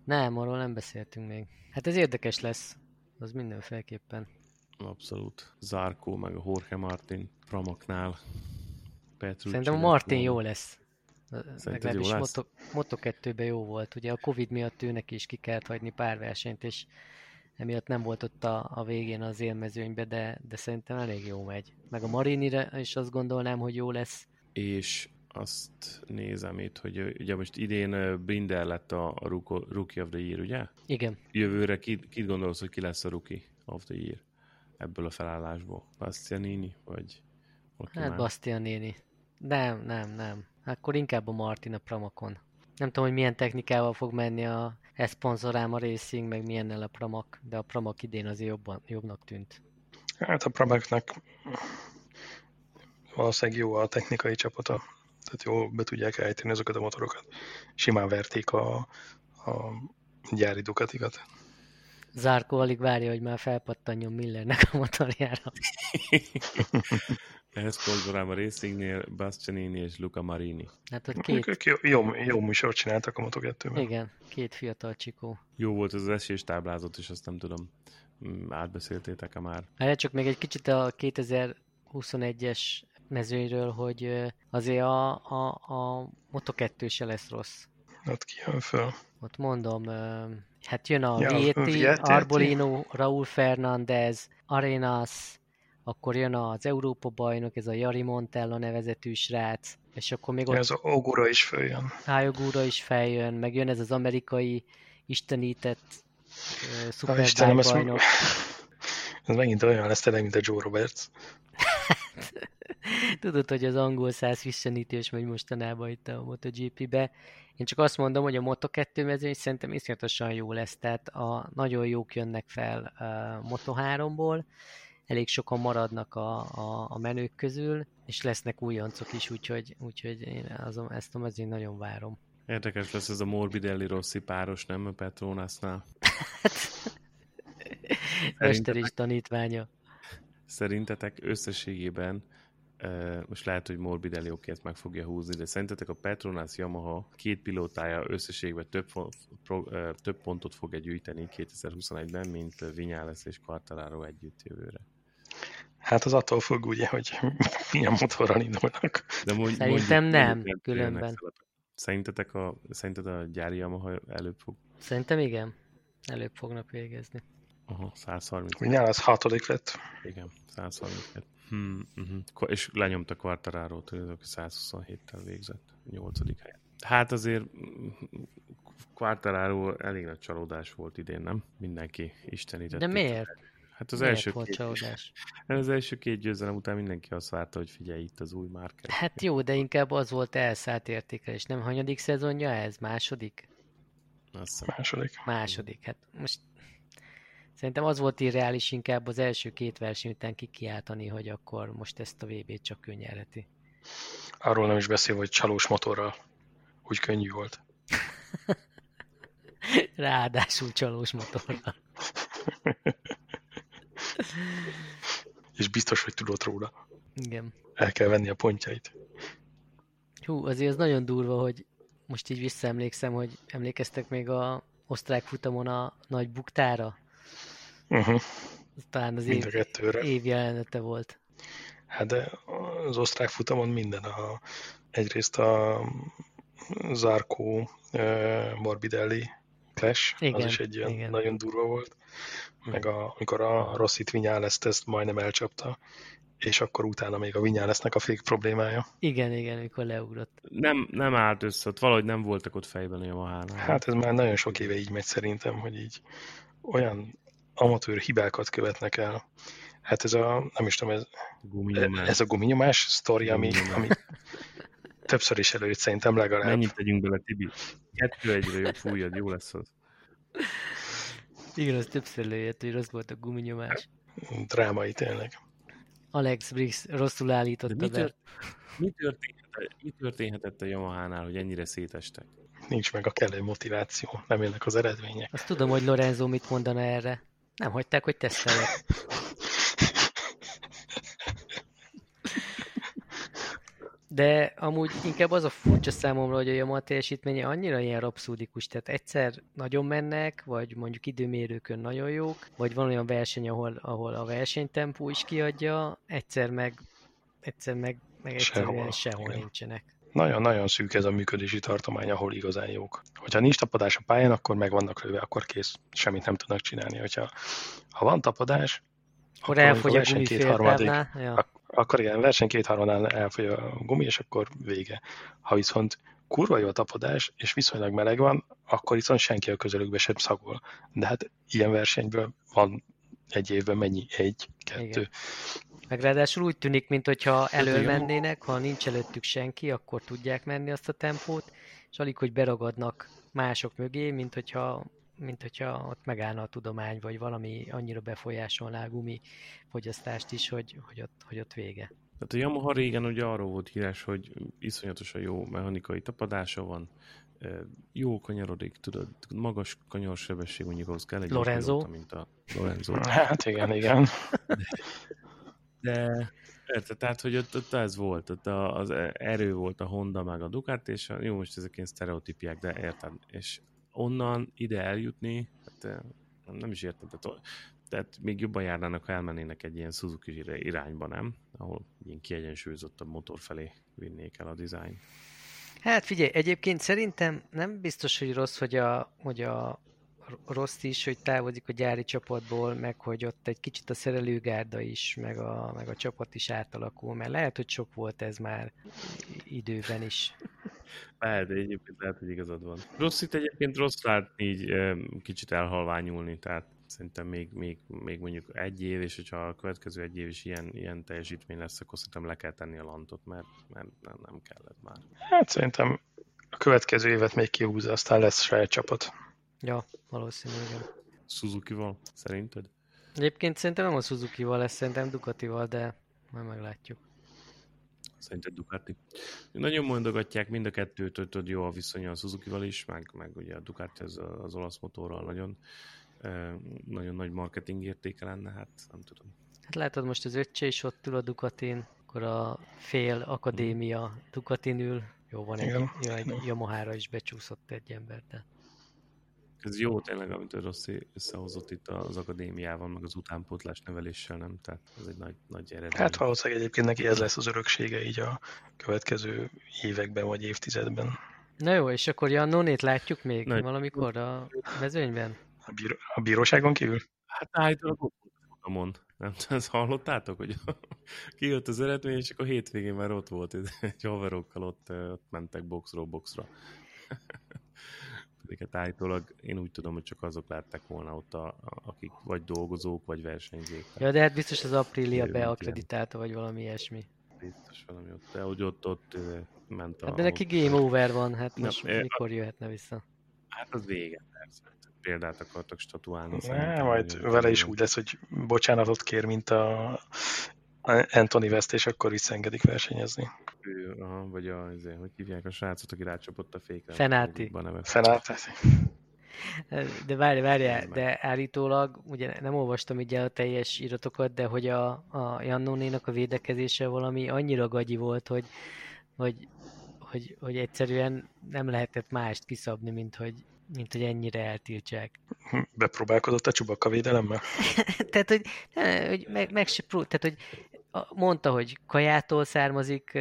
Nem, arról nem beszéltünk még. Hát ez érdekes lesz, az mindenféleképpen. Abszolút. Zárkó, meg a Jorge Martin Pramaknál. Petrucci Szerintem a Martin jó lesz. Legalábbis Moto, Moto 2-ben jó volt. Ugye a Covid miatt őnek is ki kellett hagyni pár versenyt, és emiatt nem volt ott a, a végén az élmezőnybe, de, de szerintem elég jó megy. Meg a Marinire is azt gondolnám, hogy jó lesz. És azt nézem itt, hogy ugye most idén Binder lett a, a Rookie of the Year, ugye? Igen. Jövőre kit, kit gondolsz, hogy ki lesz a Rookie of the Year ebből a felállásból? Bastianini, vagy Hát már? Bastianini. Nem, nem, nem. Akkor inkább a Martin a Pramakon. Nem tudom, hogy milyen technikával fog menni a a Racing, meg milyennel a Pramak, de a Pramak idén azért jobban, jobbnak tűnt. Hát a Pramaknak valószínűleg jó a technikai csapata, tehát jó be tudják ejteni azokat a motorokat. Simán verték a, a gyári Ducatikat. Zárkó alig várja, hogy már felpattanjon Millernek a motorjára. Ehhez szponzorám a Racingnél Bastianini és Luca Marini. Hát, hogy két... Jó, jó, jó műsort csináltak a moto 2 Igen, két fiatal csikó. Jó volt ez az esés táblázat, és azt nem tudom, mm, átbeszéltétek-e már? Hát csak még egy kicsit a 2021-es mezőnyről, hogy azért a, a, a Moto 2 se lesz rossz. Ott ki jön föl? Ott mondom, hát jön a ja, Vieti, Arbolino, Raúl Fernández, Arenas, akkor jön az Európa bajnok, ez a Jari Montella nevezetű srác, és akkor még ott... Ez a Ogura is feljön. Ogura is feljön, meg jön ez az amerikai istenített uh, bajnok. Ez megint olyan lesz tényleg, mint a Joe Roberts. Tudod, hogy az angol száz istenítős megy mostanában itt a MotoGP-be. Én csak azt mondom, hogy a Moto2 mezőny szerintem iszonyatosan jó lesz, tehát a, nagyon jók jönnek fel a Moto3-ból, elég sokan maradnak a, a, a menők közül, és lesznek újoncok is, úgyhogy, úgyhogy én azon, ezt mezőn nagyon várom. Érdekes lesz ez a Morbidelli Rossi páros, nem a Petronasnál? Mester is tanítványa. Szerintetek összességében most lehet, hogy Morbidelli oké, ezt meg fogja húzni, de szerintetek a Petronas Yamaha két pilótája összességben több, több pontot fog gyűjteni 2021-ben, mint Vinyales és Quartararo együtt jövőre? Hát az attól függ ugye, hogy milyen motorral indulnak. De mondj, Szerintem mondjuk, nem, mondjuk, különben. Szerintetek a, szerinted a gyári Yamaha előbb fog? Szerintem igen. Előbb fognak végezni. Aha, 130. Mindjárt az hatodik lett. Igen, 132. Hmm, uh-huh. És lenyomta Quartararo, tudod, 127-tel végzett, 8. helyen. Hát azért Quartararo elég nagy csalódás volt idén, nem? Mindenki istenített. De miért? Hát az Miért első, volt két, csalódás? az első két győzelem után mindenki azt várta, hogy figyelj, itt az új márka. Hát jó, de inkább az volt elszállt értékelés. Nem hanyadik szezonja ez? Második? Azt. Második. Második. Hát most szerintem az volt irreális inkább az első két verseny után kikiáltani, hogy akkor most ezt a VB-t csak ő nyerheti. Arról nem is beszél, hogy csalós motorral úgy könnyű volt. Ráadásul csalós motorral. És biztos, hogy tudott róla. Igen. El kell venni a pontjait. Hú, azért ez nagyon durva, hogy most így visszaemlékszem, hogy emlékeztek még a osztrák futamon a nagy buktára? Uh-huh. Talán az Mind év, év jelenete volt. Hát de az osztrák futamon minden. A, egyrészt a Zarkó uh, Morbidelli clash, Igen, az is egy ilyen igen. nagyon durva volt. Meg a, amikor a Rossit Vinyáleszt ezt majdnem elcsapta, és akkor utána még a Vinyálesznek a fék problémája. Igen, igen, amikor leugrott. Nem, nem állt össze, ott valahogy nem voltak ott fejben a Yamaha-nál. Hát ez már nagyon sok éve így megy szerintem, hogy így olyan amatőr hibákat követnek el. Hát ez a, nem is tudom, ez, Guminyomás. ez a guminyomás sztori, ami, ami többször is előtt szerintem legalább. Mennyit tegyünk bele, Tibi? Kettő egyre jobb fújjad, jó lesz az. Igen, az többször lőjött, hogy rossz volt a guminyomás. Drámai tényleg. Alex Briggs rosszul állította mi, be. tört, mi, történhetett, mi történhetett a Yamaha-nál, hogy ennyire szétestek? Nincs meg a kellő motiváció, nem jönnek az eredmények. Azt tudom, hogy Lorenzo mit mondana erre. Nem hagyták, hogy tesztelje. De amúgy inkább az a furcsa számomra, hogy a Yamaha teljesítménye annyira ilyen rapszódikus, tehát egyszer nagyon mennek, vagy mondjuk időmérőkön nagyon jók, vagy van olyan verseny, ahol, ahol a versenytempó is kiadja, egyszer meg, egyszer meg, meg egyszerűen Sehol, sehol, igen. nincsenek. Nagyon-nagyon szűk ez a működési tartomány, ahol igazán jók. Hogyha nincs tapadás a pályán, akkor meg vannak lőve, akkor kész. Semmit nem tudnak csinálni. Hogyha, ha van tapadás, Akkor elfogy a verseny gumi kétharmadik- féltávnál. Ja. Akkor igen, verseny kétharmadnál elfogy a gumi, és akkor vége. Ha viszont kurva jó a tapadás, és viszonylag meleg van, akkor viszont senki a közelükbe sem szagol. De hát ilyen versenyből van egy évben mennyi? Egy, kettő. Igen. Meg ráadásul úgy tűnik, mintha elől igen. mennének, ha nincs előttük senki, akkor tudják menni azt a tempót, és alig, hogy beragadnak mások mögé, mint hogyha, mint hogyha ott megállna a tudomány, vagy valami annyira befolyásolná a gumi fogyasztást is, hogy, hogy, ott, hogy ott vége. Tehát a Yamaha régen ugye arról volt híres, hogy iszonyatosan jó mechanikai tapadása van, jó kanyarodik, tudod, magas kanyarsebesség, mondjuk ahhoz kell egy Lorenzo. pilóta, mint a Lorenzo. Hát igen, igen. De érted, tehát, hogy ott, ott ez volt, ott a, az erő volt a Honda meg a Ducati, és a, jó, most ezek ilyen sztereotípiák, de érted, és onnan ide eljutni, hát eh, nem, is érted, tehát, tehát még jobban járnának, ha elmennének egy ilyen Suzuki irányba, nem? Ahol ilyen kiegyensúlyozottabb motor felé vinnék el a design. Hát figyelj, egyébként szerintem nem biztos, hogy rossz, hogy a, hogy a rossz is, hogy távozik a gyári csapatból, meg hogy ott egy kicsit a szerelőgárda is, meg a, meg a csapat is átalakul, mert lehet, hogy sok volt ez már időben is. Lehet, de egyébként lehet, hogy igazad van. Rossz itt egyébként rossz látni így kicsit elhalványulni, tehát szerintem még, még, még mondjuk egy év, és hogyha a következő egy év is ilyen, ilyen teljesítmény lesz, akkor szerintem le kell tenni a lantot, mert, mert nem, nem kellett már. Hát szerintem a következő évet még kihúzza, aztán lesz saját csapat. Ja, valószínűleg. igen. Suzuki-val, szerinted? Egyébként szerintem nem a Suzuki-val lesz, szerintem Ducatival, de majd meglátjuk. Szerinted Ducati? Nagyon mondogatják mind a kettőt, hogy tudod, jó a viszonya a Suzuki-val is, meg, meg ugye a Ducati az, az olasz motorral nagyon, nagyon nagy marketing értéke lenne, hát nem tudom. Hát látod, most az öccse is ott ül a Ducatin, akkor a fél akadémia Ducatin ül. Jó, van egy, jó, egy Yamaha-ra is becsúszott egy ember, de... Ez jó tényleg, amit a Rossi összehozott itt az akadémiával, meg az utánpótlás neveléssel, nem? Tehát ez egy nagy, nagy eredmény. Hát valószínűleg egyébként neki ez lesz az öröksége így a következő években vagy évtizedben. Na jó, és akkor Jannonét látjuk még Nagy- valamikor a mezőnyben? A, bíró, a bíróságon kívül? Hát állítólag futamon. Nem ezt hallottátok, hogy kijött az eredmény, és akkor hétvégén már ott volt, egy haverokkal ott, ott mentek boxról boxra. Amiket állítólag én úgy tudom, hogy csak azok látták volna ott, a, akik vagy dolgozók, vagy versenyzők. Ja, de hát biztos az Aprilia beakreditálta, vagy valami ilyesmi. Biztos valami ott, de hogy ott, ott ment a... Hát de neki game over van, hát most Na, mikor jöhetne vissza? Hát az vége, persze. Példát akartak statuálni. Ne, majd vele is úgy lesz, hogy bocsánatot kér, mint a Anthony West, és akkor visszaengedik versenyezni. Ő, aha, vagy a, azért, hogy hívják a srácot, aki rácsapott a fékre. Fenáti. Fenáti. De várj, várjál, de állítólag, ugye nem olvastam így a teljes iratokat, de hogy a, a Jannónénak a védekezése valami annyira gagyi volt, hogy, hogy, hogy, hogy egyszerűen nem lehetett mást kiszabni, mint hogy, mint hogy ennyire eltiltsák. Bepróbálkozott a csubakka védelemmel? tehát, hogy, hogy meg, meg se pró- tehát, hogy mondta, hogy kajától származik,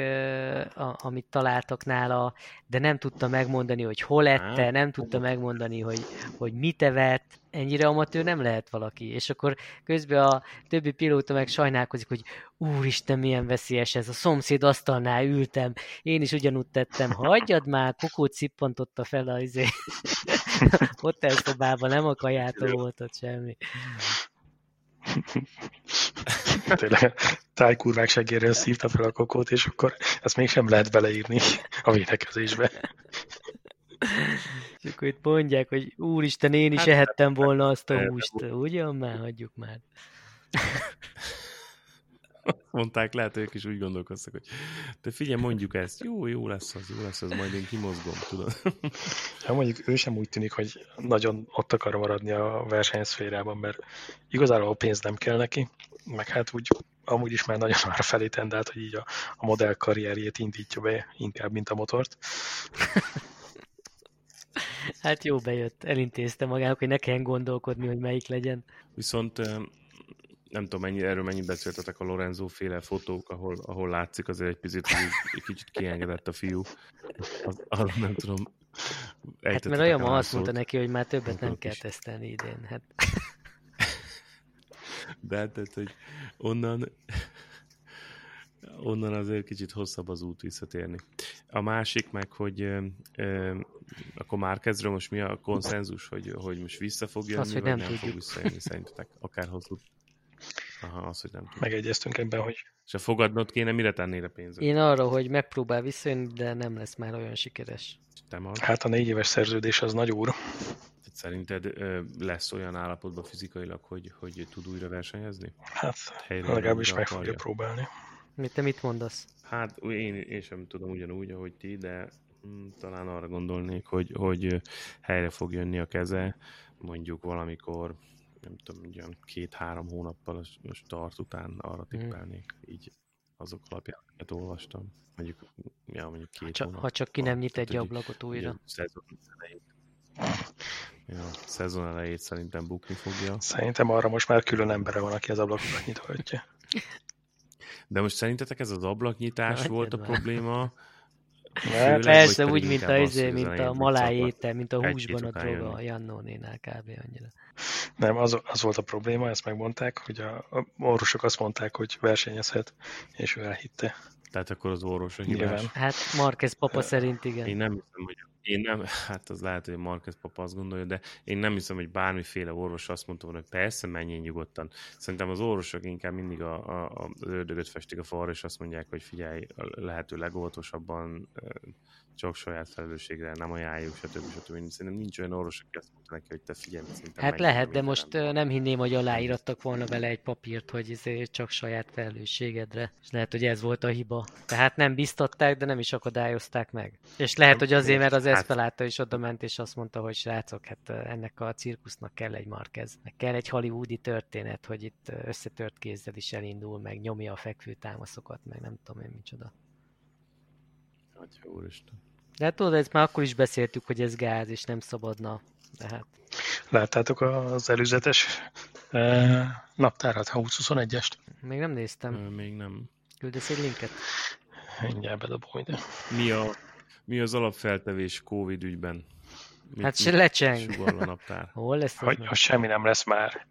amit találtak nála, de nem tudta megmondani, hogy hol ette, nem tudta megmondani, hogy, hogy mit evett, ennyire amatőr nem lehet valaki. És akkor közben a többi pilóta meg sajnálkozik, hogy úristen, milyen veszélyes ez, a szomszéd asztalnál ültem, én is ugyanúgy tettem, hagyjad már, kukót szippantotta fel a izé. hotelszobában, nem a kajától volt ott semmi. Tényleg tájkurvák segéről szívta fel a kokót, és akkor ezt mégsem lehet beleírni a védekezésbe. És akkor itt mondják, hogy úristen, én is hát, ehettem volna azt a húst. Ugyan már, hagyjuk már mondták, lehet, ők is úgy gondolkoztak, hogy te figyelj, mondjuk ezt, jó, jó lesz az, jó lesz az, majd én kimozgom, tudod. Ja, mondjuk ő sem úgy tűnik, hogy nagyon ott akar maradni a versenyszférában, mert igazából a pénz nem kell neki, meg hát úgy amúgy is már nagyon arra felé tendált, hogy így a, a modell karrierjét indítja be inkább, mint a motort. Hát jó bejött, elintézte magának, hogy ne kelljen gondolkodni, hogy melyik legyen. Viszont nem tudom, mennyi, erről mennyit beszéltetek a Lorenzo féle fotók, ahol, ahol látszik azért egy picit, hogy egy kicsit kiengedett a fiú. Az, az nem tudom. Hát mert olyan ma azt mondta neki, hogy már többet nem kell tesztelni idén. Hát. De hát, tehát, hogy onnan onnan azért kicsit hosszabb az út visszatérni. A másik meg, hogy ö, ö, akkor már kezdről most mi a konszenzus, hogy, hogy most vissza fog jönni, az, hogy vagy nem, nem fog visszajönni szerintetek, akár hosszú Aha, az, hogy nem tudom. Megegyeztünk ebben, hogy... És a fogadnod kéne, mire tennél a pénzet? Én arra, hogy megpróbál visszajönni, de nem lesz már olyan sikeres. Te hát a négy éves szerződés az nagy úr. Szerinted ö, lesz olyan állapotban fizikailag, hogy, hogy tud újra versenyezni? Hát, Helyre legalábbis meg fogja próbálni. Mit te mit mondasz? Hát én, én sem tudom ugyanúgy, ahogy ti, de hm, talán arra gondolnék, hogy, hogy helyre fog jönni a keze, mondjuk valamikor nem tudom, olyan két-három hónappal a start után arra mhm. tippelnék, mm. így azok alapján, amit olvastam. Mondjuk, ja, mondjuk két ha csak, hónap. Ha csak ki nem nyit egy ablakot újra. Szezon. Ja, szezon elejét szerintem bukni fogja. Szerintem arra most már külön embere van, aki az ablakokat nyithatja. De most szerintetek ez az ablaknyitás hát, volt a probléma, Főleg, Persze, úgy, mint a, izé, mint a maláj étel, mint a húsban a droga a Jannónénál kb. annyira. Nem, az, az volt a probléma, ezt megmondták, hogy a, a orvosok azt mondták, hogy versenyezhet, és ő elhitte. Tehát akkor az orvos a hibás. Hát Marquez papa szerint igen. Én nem hiszem, hogy én nem, hát az lehet, hogy Marquez papa azt gondolja, de én nem hiszem, hogy bármiféle orvos azt mondta volna, hogy persze, menjen nyugodtan. Szerintem az orvosok inkább mindig a, a, az ördögöt festik a falra, és azt mondják, hogy figyelj, lehető legóvatosabban csak saját felelősségre nem ajánljuk, stb. stb. Szerintem nincs olyan orvos, aki azt mondta neki, hogy te figyelj, Hát lehet, de most nem, nem hinném, hogy aláírattak volna vele egy papírt, hogy ez csak saját felelősségedre. És lehet, hogy ez volt a hiba. Tehát nem biztatták, de nem is akadályozták meg. És lehet, hogy azért, mert az Espeláta is oda ment, és azt mondta, hogy srácok, hát ennek a cirkusznak kell egy Marquez. Meg kell egy hollywoodi történet, hogy itt összetört kézzel is elindul, meg nyomja a fekvő támaszokat, meg nem tudom én micsoda. Atya úristen. De hát tudod, ezt már akkor is beszéltük, hogy ez gáz, és nem szabadna. De hát... Láttátok az előzetes eh, naptárat, ha 2021-est? Még nem néztem. Még nem. Küldesz egy linket? Mindjárt bedobom ide. Mi, a, mi az alapfeltevés Covid ügyben? Mit, hát se lecseng. a naptár? Hol lesz hogy, hogy semmi nem lesz már.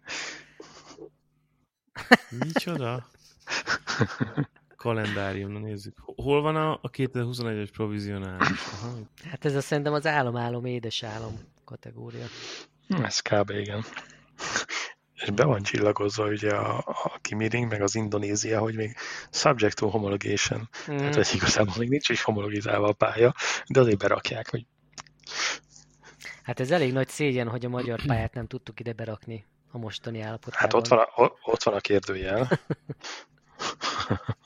Micsoda? kalendárium, na nézzük. Hol van a, a 2021-es provizionál? Hát ez a szerintem az álom-álom, édes álom. kategória. Ez kb. igen. És be van csillagozva ugye a, a Kimiring, meg az Indonézia, hogy még subject to homologation, mm. tehát hogy igazából még nincs is homologizálva a pálya, de azért berakják, hogy Hát ez elég nagy szégyen, hogy a magyar pályát nem tudtuk ide berakni a mostani állapotában. Hát ott van a, ott van a kérdőjel.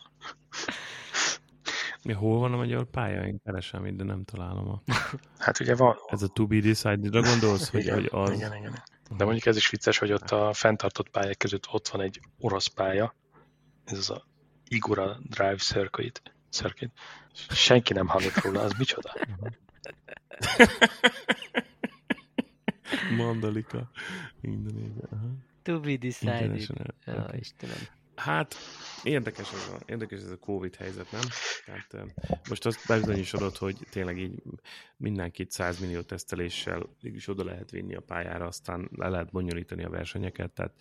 Mi, hol van a magyar pálya? Én keresem itt, de nem találom. A... Hát ugye van... Ez a to be decided-ra gondolsz, hogy, igen, hogy az... Igen, igen. De mondjuk ez is vicces, hogy ott a fenntartott pályák között ott van egy orosz pálya, ez az a Igora Drive Circuit. Circuit. Senki nem hallott róla, az micsoda? Mandalika. Indonézia. To be decided. Ja, Istenem. Hát, érdekes ez, a, érdekes ez a Covid helyzet, nem? Tehát most azt bebizonyosodott, hogy tényleg így mindenkit 100 millió teszteléssel is oda lehet vinni a pályára, aztán le lehet bonyolítani a versenyeket, tehát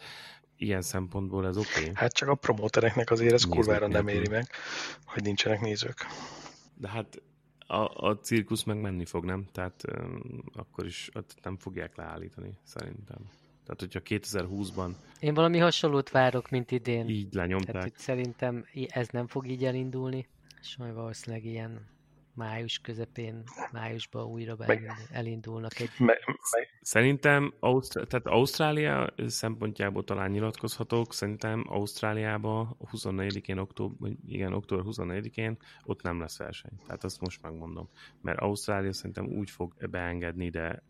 ilyen szempontból ez oké. Okay. Hát csak a promótereknek azért ez kurvára nem éri meg, hogy nincsenek nézők. De hát a, a cirkusz meg menni fog, nem? Tehát um, akkor is ott nem fogják leállítani, szerintem. Tehát, hogyha 2020-ban... Én valami hasonlót várok, mint idén. Így lenyomták. Tehát, szerintem ez nem fog így elindulni, és majd valószínűleg ilyen május közepén, májusban újra meg, elindulnak egy... Me, me, Szerintem Ausztr- tehát Ausztrália szempontjából talán nyilatkozhatok, szerintem Ausztráliában 24-én, október, igen, október 24-én ott nem lesz verseny. Tehát azt most megmondom. Mert Ausztrália szerintem úgy fog beengedni ide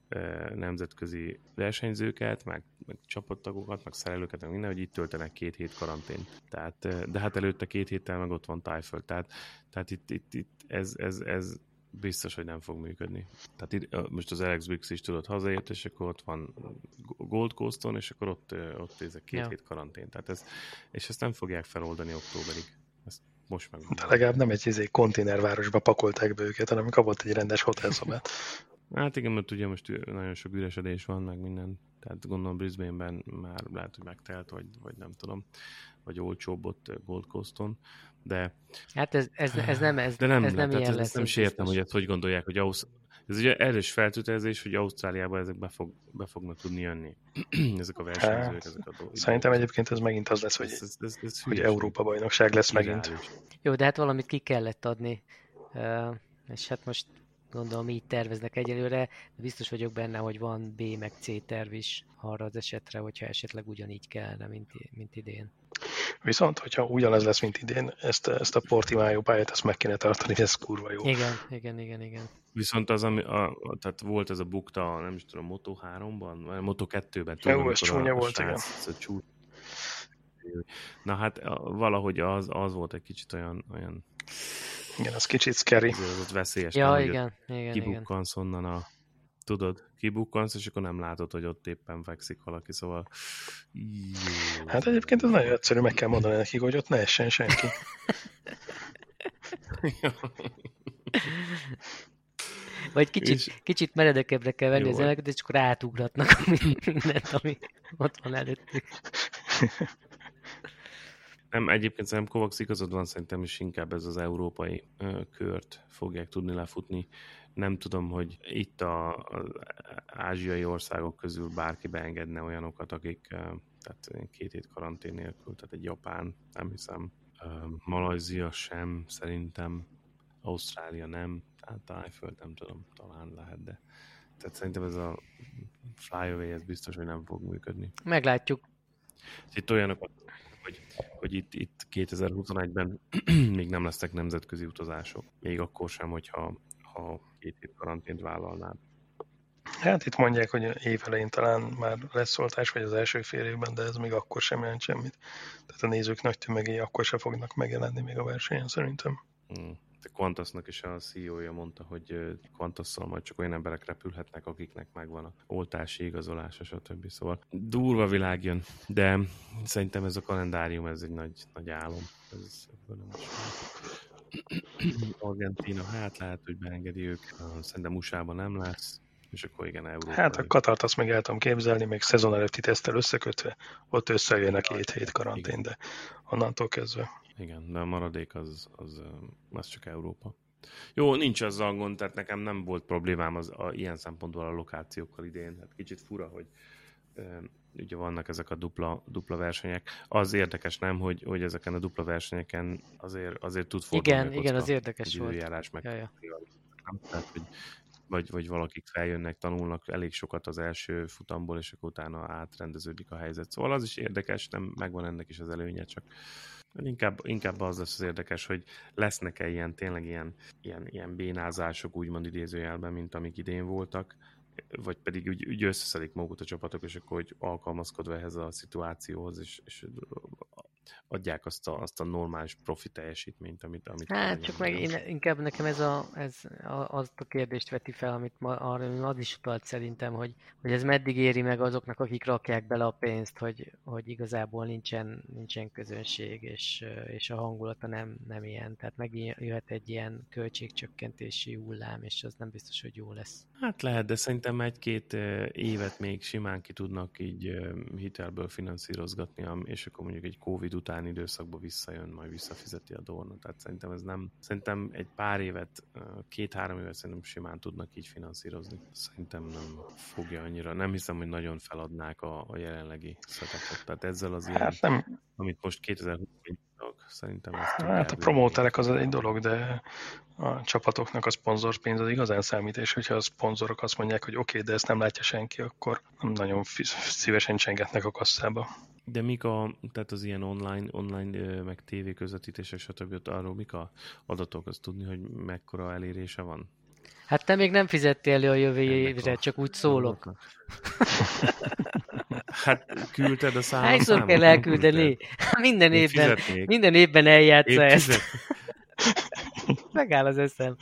nemzetközi versenyzőket, meg, meg csapattagokat, meg szerelőket, meg minden, hogy itt töltenek két hét karantén. Tehát, de hát előtte két héttel meg ott van tájföld. Tehát, tehát itt, itt, itt ez, ez, ez biztos, hogy nem fog működni. Tehát itt, most az Alex Briggs is tudott hazajött, és akkor ott van Gold Coaston, és akkor ott, ott ezek két ja. hét karantén. Tehát ez, és ezt nem fogják feloldani októberig. Ezt most meg. De legalább nem egy izé, konténervárosba pakolták be őket, hanem kapott egy rendes hotelszobát. hát igen, mert ugye most nagyon sok üresedés van, meg minden. Tehát gondolom Brisbane-ben már lehet, hogy megtelt, vagy, vagy nem tudom, vagy olcsóbb ott Gold Coaston de... Hát ez, ez, ez nem, ez, de nem, ez nem, nem ilyen lesz. Nem sértem, hogy ezt hogy gondolják, hogy Ausz... Ez ugye erős feltételezés, hogy Ausztráliába ezek be, fog, be fognak tudni jönni. ezek a versenyzők, hát, ezek a dolgok. Szerintem egyébként ez megint az lesz, hogy, ez, ez, ez, ez hogy Európa bajnokság lesz megint. Jó, de hát valamit ki kellett adni. Uh, és hát most gondolom így terveznek egyelőre, de biztos vagyok benne, hogy van B meg C terv is arra az esetre, hogyha esetleg ugyanígy kellene, mint, mint idén. Viszont, hogyha ugyanez lesz, mint idén, ezt, ezt a Portimao pályát, ezt meg kéne tartani, ez kurva jó. Igen, igen, igen, igen. Viszont az, ami, a, a, tehát volt ez a bukta, nem is tudom, Moto 3-ban, vagy Moto 2-ben. Tudom, jó, ez csúnya volt, srác, igen. Csú... Na hát valahogy az, az volt egy kicsit olyan, olyan igen, az kicsit scary. Ez ott veszélyes. Ja, nem, igen, igen, kibukkansz igen. onnan a tudod, kibukkansz, és akkor nem látod, hogy ott éppen fekszik valaki, szóval... Jó. Hát egyébként ez nagyon egyszerű, meg kell mondani nekik, hogy ott ne essen senki. Vagy kicsit, és... kicsit meredekebbre kell venni Jó, az elemeket, és akkor átugratnak mindent, ami ott van előttük. Nem, egyébként szerintem Kovacs igazad van, szerintem is inkább ez az európai ö, kört fogják tudni lefutni. Nem tudom, hogy itt a, az ázsiai országok közül bárki beengedne olyanokat, akik ö, tehát két hét karantén nélkül, tehát egy Japán, nem hiszem, ö, Malajzia sem, szerintem, Ausztrália nem, tehát Tájföld nem tudom, talán lehet, de tehát szerintem ez a flyaway, ez biztos, hogy nem fog működni. Meglátjuk. Itt olyanokat hogy, hogy itt, itt 2021-ben még nem lesznek nemzetközi utazások. Még akkor sem, hogyha ha két hét karantént vállalnád. Hát itt mondják, hogy évelején talán már lesz oltás, vagy az első fél évben, de ez még akkor sem jelent semmit. Tehát a nézők nagy tömegei akkor sem fognak megjelenni még a versenyen szerintem. Hmm. Qantasnak is a CEO-ja mondta, hogy Qantasszal majd csak olyan emberek repülhetnek, akiknek megvan a oltási igazolása, stb. Szóval durva világ jön, de szerintem ez a kalendárium, ez egy nagy, nagy álom. Ez, Argentina, hát lehet, hogy beengedi ők. Szerintem USA-ban nem lesz. És akkor igen, Európa. Hát a Katart azt még el tudom képzelni, még szezon előtti tesztel összekötve, ott összejön a két hét karantén, de onnantól kezdve igen, de a maradék az, az, az csak Európa. Jó, nincs azzal gond, tehát nekem nem volt problémám az a, ilyen szempontból a lokációkkal idén. Hát kicsit fura, hogy ugye vannak ezek a dupla, dupla versenyek. Az érdekes nem, hogy, hogy ezeken a dupla versenyeken azért, azért tud fordulni Igen, igen, az érdekes volt. Meg ja, ja. Tehát, hogy vagy, vagy valakik feljönnek, tanulnak elég sokat az első futamból, és akkor utána átrendeződik a helyzet. Szóval az is érdekes, nem megvan ennek is az előnye, csak inkább, inkább az lesz az érdekes, hogy lesznek-e ilyen, tényleg ilyen, ilyen, ilyen bénázások, úgymond idézőjelben, mint amik idén voltak, vagy pedig úgy, úgy összeszedik magukat a csapatok, és akkor hogy alkalmazkodva ehhez a szituációhoz, és, és adják azt a, azt a normális profi teljesítményt, amit... amit hát csak meg én, inkább nekem ez, a, ez a, az a kérdést veti fel, amit ma, arra az is utalt szerintem, hogy, hogy ez meddig éri meg azoknak, akik rakják bele a pénzt, hogy, hogy igazából nincsen, nincsen közönség, és, és a hangulata nem, nem ilyen. Tehát megjöhet egy ilyen költségcsökkentési hullám, és az nem biztos, hogy jó lesz. Hát lehet, de szerintem egy-két évet még simán ki tudnak így hitelből finanszírozgatni, és akkor mondjuk egy Covid utáni időszakban visszajön, majd visszafizeti a Dorna. Tehát szerintem ez nem, szerintem egy pár évet, két-három évet szerintem simán tudnak így finanszírozni. Szerintem nem fogja annyira, nem hiszem, hogy nagyon feladnák a, a jelenlegi setupot. Tehát ezzel az ilyen, hát nem. amit most 2020 szerintem ezt Hát a promóterek az egy dolog, de a csapatoknak a szponzorpénz az igazán számít, és hogyha a szponzorok azt mondják, hogy oké, okay, de ezt nem látja senki, akkor nem nagyon szívesen csengetnek a kasszába. De mik a, tehát az ilyen online, online meg tévé közvetítések, stb. arról mik a adatok, azt tudni, hogy mekkora elérése van? Hát te még nem fizettél elő a jövő évre, csak úgy szólok. Hát küldted a számot? Hányszor kell elküldeni? Minden évben, minden évben eljátsza ezt. Megáll az eszem.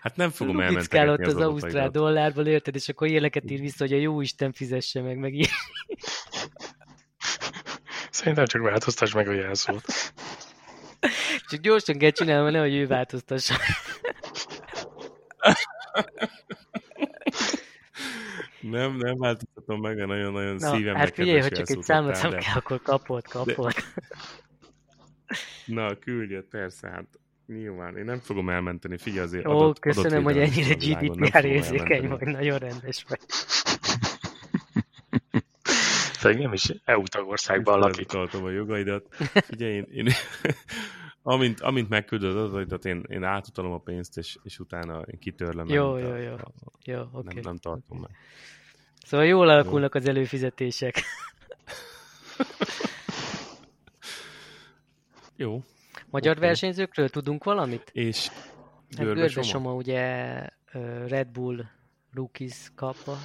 Hát nem fogom elmentegetni ott az, az ausztrál dollárból, érted, és akkor éleket ír vissza, hogy a jó Isten fizesse meg, meg ilyen. Szerintem csak változtass meg a jelszót. Csak gyorsan kell csinálni, mert nehogy ő változtassa. Nem, nem változtatom meg, nagyon-nagyon Na, szívem Hát figyelj, hogy csak egy számot kell, akkor kapod, kapod. De... Na, küldjed, persze, hát nyilván. Én nem fogom elmenteni, figyelj azért. Ó, adat, köszönöm, hogy ennyire GDPR érzékeny vagy, nagyon rendes vagy. Pedig nem is EU tagországban lakik. Tartom a jogaidat. Figyelj, én, én amint, amint megküldöd az adatodat, én, én átutalom a pénzt, és, és utána én kitörlem. Jó, jó, jó. A, jó okay. nem, nem tartom meg. Szóval jól alakulnak jó. az előfizetések. jó. Magyar okay. versenyzőkről tudunk valamit? És hát Görbe Soma ugye Red Bull Rookies kapva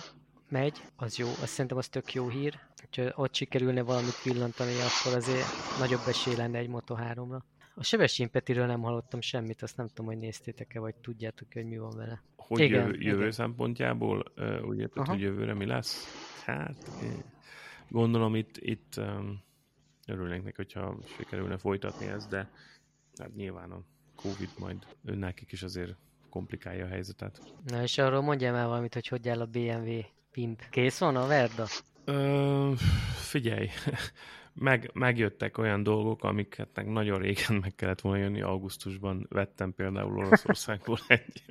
megy, az jó, azt szerintem az tök jó hír. Ha ott sikerülne valamit villantani, akkor azért nagyobb esély lenne egy Moto3-ra. A Sebestyén Petiről nem hallottam semmit, azt nem tudom, hogy néztétek-e, vagy tudjátok hogy mi van vele. Hogy igen, jövő, jövő igen. szempontjából, úgy érted, hogy jövőre mi lesz? Hát, gondolom itt, itt um, örülnénk neki, hogyha sikerülne folytatni ezt, de hát nyilván a Covid majd önnekik is azért komplikálja a helyzetet. Na és arról mondjál már valamit, hogy hogy áll a BMW Pimp. Kész van a Verda? Ö, figyelj, meg, megjöttek olyan dolgok, amiket nagyon régen meg kellett volna jönni augusztusban. Vettem például Oroszországból egy,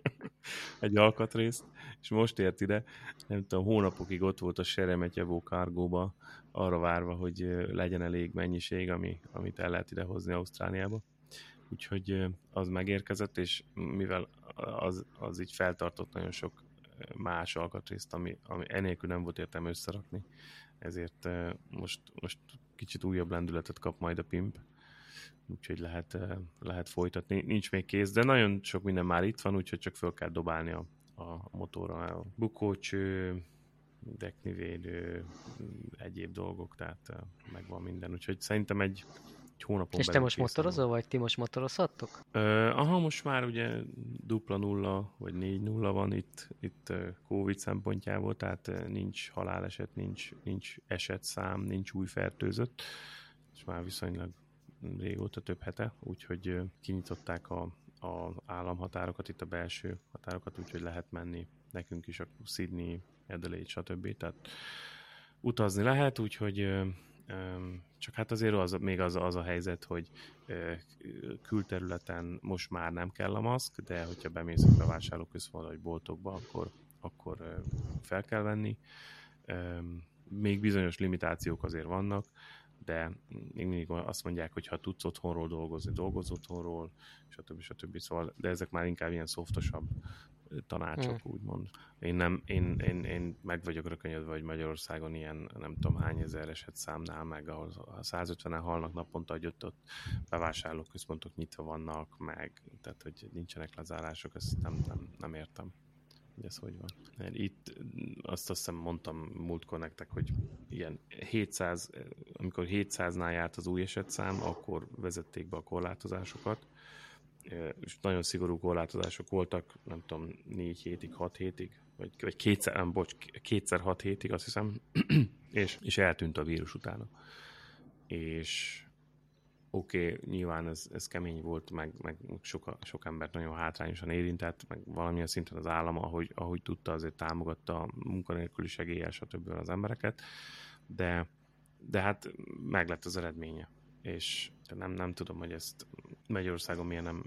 egy alkatrészt, és most ért ide, nem tudom, hónapokig ott volt a Seremetyevó kárgóba, arra várva, hogy legyen elég mennyiség, ami, amit el lehet idehozni Ausztráliába. Úgyhogy az megérkezett, és mivel az, az így feltartott nagyon sok más alkatrészt, ami, ami enélkül nem volt értelme összerakni, ezért most, most kicsit újabb lendületet kap majd a pimp, úgyhogy lehet, lehet folytatni. Nincs még kész, de nagyon sok minden már itt van, úgyhogy csak föl kell dobálni a, a motorra. A bukócső, deknivédő, egyéb dolgok, tehát megvan minden. Úgyhogy szerintem egy hónapon És te most motorozol, vagy ti most motorozhattok? Uh, aha, most már ugye dupla nulla, vagy négy nulla van itt, itt Covid szempontjából, tehát nincs haláleset, nincs, nincs esetszám, nincs új fertőzött, és már viszonylag régóta több hete, úgyhogy kinyitották a, a államhatárokat, itt a belső határokat, úgyhogy lehet menni nekünk is a Sydney, Adelaide, stb. Tehát utazni lehet, úgyhogy Csak hát azért az, még az, az a helyzet, hogy külterületen most már nem kell a maszk, de hogyha bemész a bevásárlóközpontba vagy boltokba, akkor, akkor fel kell venni. Még bizonyos limitációk azért vannak, de még mindig azt mondják, hogy ha tudsz otthonról dolgozni, dolgozz otthonról, stb. stb. Szóval, de ezek már inkább ilyen szoftosabb tanácsok, hmm. úgymond. Én, nem, én, én, én meg vagyok rökönyödve, hogy Magyarországon ilyen nem tudom hány ezer eset számnál meg, ahol 150-en halnak naponta, hogy ott, ott bevásárlóközpontok nyitva vannak, meg, tehát hogy nincsenek lezárások, ezt nem, nem, nem értem hogy ez hogy van. Mert itt azt hiszem mondtam múltkor nektek, hogy ilyen 700, amikor 700-nál járt az új esetszám, akkor vezették be a korlátozásokat, és nagyon szigorú korlátozások voltak, nem tudom, 4 hétig, 6 hétig, vagy, vagy kétszer, nem, bocs, kétszer 6 hétig, azt hiszem, és, és eltűnt a vírus utána. És oké, okay, nyilván ez, ez kemény volt, meg, meg sok, sok embert nagyon hátrányosan érintett, meg valamilyen szinten az állam, ahogy, ahogy tudta, azért támogatta a munkanélküli segéllyel, stb. az embereket, de, de hát meg lett az eredménye. És nem, nem tudom, hogy ezt Magyarországon miért nem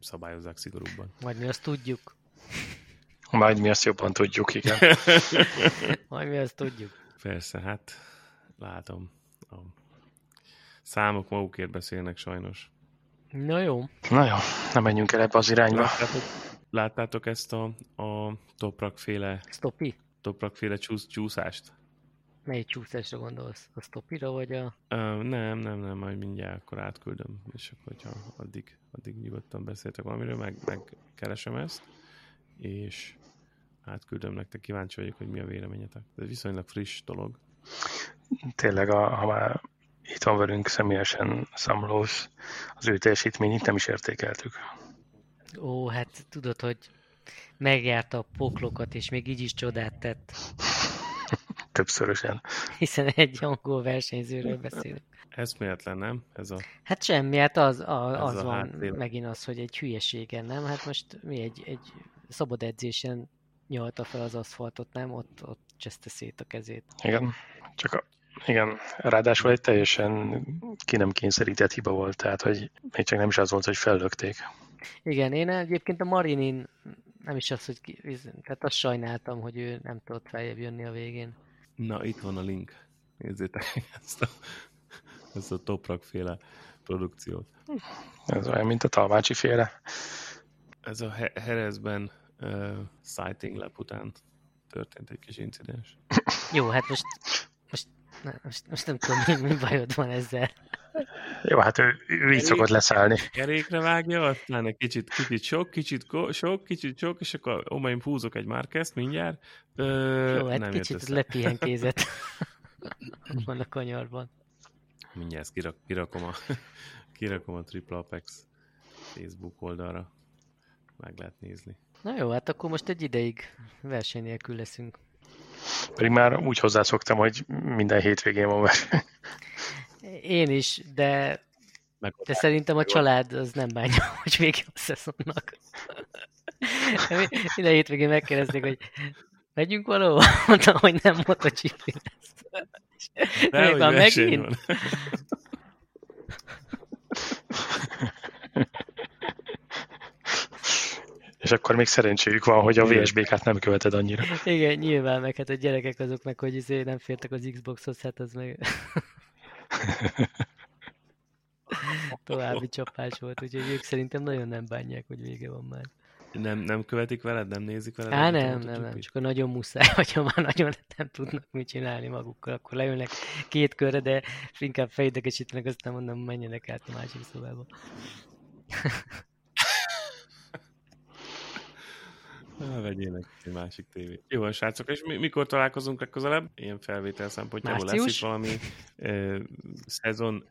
szabályozzák szigorúbban. Majd mi azt tudjuk. Majd mi azt jobban tudjuk, igen. Majd mi azt tudjuk. Persze, hát látom. A számok magukért beszélnek sajnos. Na jó. Na jó, nem menjünk el ebbe az irányba. Láttátok, láttátok ezt a, a toprak féle... Stopi? Toprak féle csúsz, csúszást? Mely csúszásra gondolsz? A stopira vagy a... Uh, nem, nem, nem, majd mindjárt akkor átküldöm, és akkor hogyha addig, addig nyugodtan beszéltek valamiről, meg, meg keresem ezt, és átküldöm nektek, kíváncsi vagyok, hogy mi a véleményetek. Ez viszonylag friss dolog. Tényleg, a, ha már itt van velünk személyesen Samlós, az ő teljesítményét nem is értékeltük. Ó, hát tudod, hogy megjárta a poklokat, és még így is csodát tett. Többszörösen. Hiszen egy angol versenyzőről beszélünk. Eszméletlen, nem? Ez a... Hát semmi, hát az, a, az a van háttér. megint az, hogy egy hülyeségen, nem? Hát most mi egy, egy szabad edzésen nyalta fel az aszfaltot, nem? Ott, ott cseszte szét a kezét. Igen, csak a, igen, ráadásul egy teljesen ki nem kényszerített hiba volt, tehát hogy még csak nem is az volt, hogy fellökték. Igen, én egyébként a Marinin nem is az, hogy ki, tehát azt sajnáltam, hogy ő nem tudott feljebb jönni a végén. Na, itt van a link. Nézzétek ezt a, ezt a toprak féle produkciót. Ez olyan, mint a Talmácsi féle. Ez a Herezben uh, sighting lap után történt egy kis incidens. Jó, hát most, most, most, most nem tudom, mi, mi bajod van ezzel. Jó, hát ő, ő így szokott leszállni. Kerékre vágja, aztán egy kicsit, kicsit sok, kicsit sok, kicsit sok, és akkor ó, majd húzok egy Márkezt mindjárt. Ö, Jó, hát nem kicsit lepihenkézett van a kanyarban. Mindjárt kirak, kirakom, a, kirakom a Triple Apex Facebook oldalra. Meg lehet nézni. Na jó, hát akkor most egy ideig verseny nélkül leszünk. Pedig már úgy hozzászoktam, hogy minden hétvégén van verseny. Én is, de, de szerintem a család az nem bánja, hogy vége a szezonnak. Minden hétvégén megkérdezték, hogy megyünk valahol? Mondtam, hogy nem MotoGP lesz. De még van megint? Van. És akkor még szerencséjük van, hogy a VSBK-t nem követed annyira. Igen, nyilván, meg hát a gyerekek azok meg, hogy izé nem fértek az Xboxhoz, hát az meg... További csapás volt, úgyhogy ők szerintem nagyon nem bánják, hogy vége van már. Nem, nem követik veled, nem nézik veled? Á, nem, nem, nem, csak a nagyon muszáj, hogyha már nagyon nem tudnak mit csinálni magukkal, akkor leülnek két körre, de inkább fejdegesítenek, aztán mondom, menjenek át a másik szobába. Na, vegyének egy másik tévét. Jó van, srácok, és mi, mikor találkozunk legközelebb? Ilyen felvétel szempontjából lesz itt valami eh, szezon,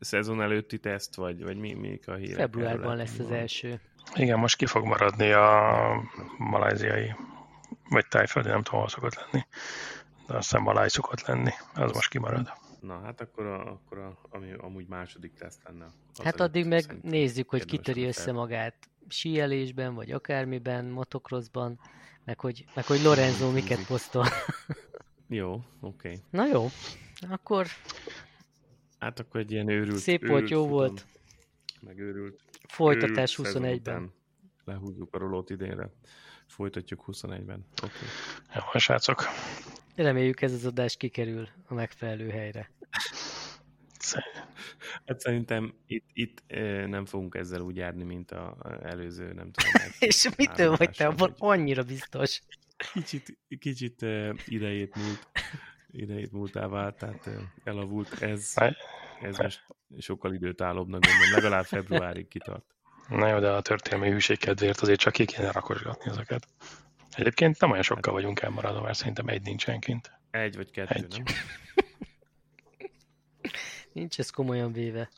szezon előtti teszt, vagy, vagy mi, mi a hírek? Februárban lesz az első. Igen, most ki fog maradni a maláziai, vagy tájföldi, nem tudom, hol szokott lenni. De azt hiszem maláj szokott lenni, az most kimarad. Na, hát akkor, a, akkor a, ami amúgy második teszt lenne. Hát addig meg nézzük, hogy kitöri össze magát síelésben, vagy akármiben, motocrossban, meg hogy, meg hogy Lorenzo miket posztol. jó, oké. Okay. Na jó, Akkor Hát akkor egy ilyen őrült... Szép volt, őrült jó futam, volt. Meg őrült, folytatás őrült szezon 21-ben. után Lehúzzuk a rolót idénre. Folytatjuk 21-ben. Oké. Okay. Jó, srácok. Reméljük ez az adás kikerül a megfelelő helyre. Hát szerintem itt, itt nem fogunk ezzel úgy járni, mint a a előző, nem tudom. És mitől vagy te abban annyira biztos? Kicsit, kicsit idejét múlt, idejét múltá vált, tehát elavult. Ez, Ne- ez most sokkal időtállóbbnak gondolom, legalább februárig kitart. Na jó, de a történelmi hűség kedvéért azért csak ki kéne rakosgatni ezeket. Egyébként nem olyan sokkal vagyunk elmaradva, mert szerintem egy nincsen kint. Egy vagy kettő, Egy. nem? Nincs ez komolyan véve.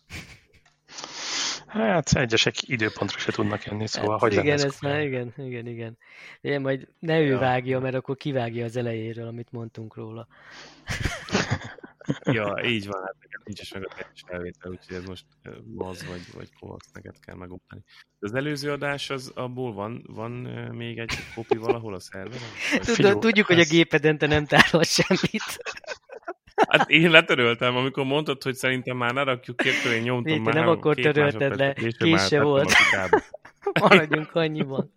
Hát egyesek időpontra se tudnak jönni, szóval hát, hogy igen, lenne ez ez már, igen, igen, igen. De majd ne ő Ja. vágja, mert akkor kivágja az elejéről, amit mondtunk róla. Ja, így van, hát neked nincs is meg a teljes felvétel, úgyhogy ez most ö, maz vagy, vagy kovac, neked kell megoldani. De az előző adás, az abból van, van még egy kopi valahol a szerveren? Tudod, tudjuk, hogy a gépeden te nem tárol semmit. Hát én letöröltem, amikor mondtad, hogy szerintem már ne rakjuk ki, akkor én nyomtam Viki, már nem akkor törölted le, másodperccel később kés már se tettem volt. Maradjunk annyiban.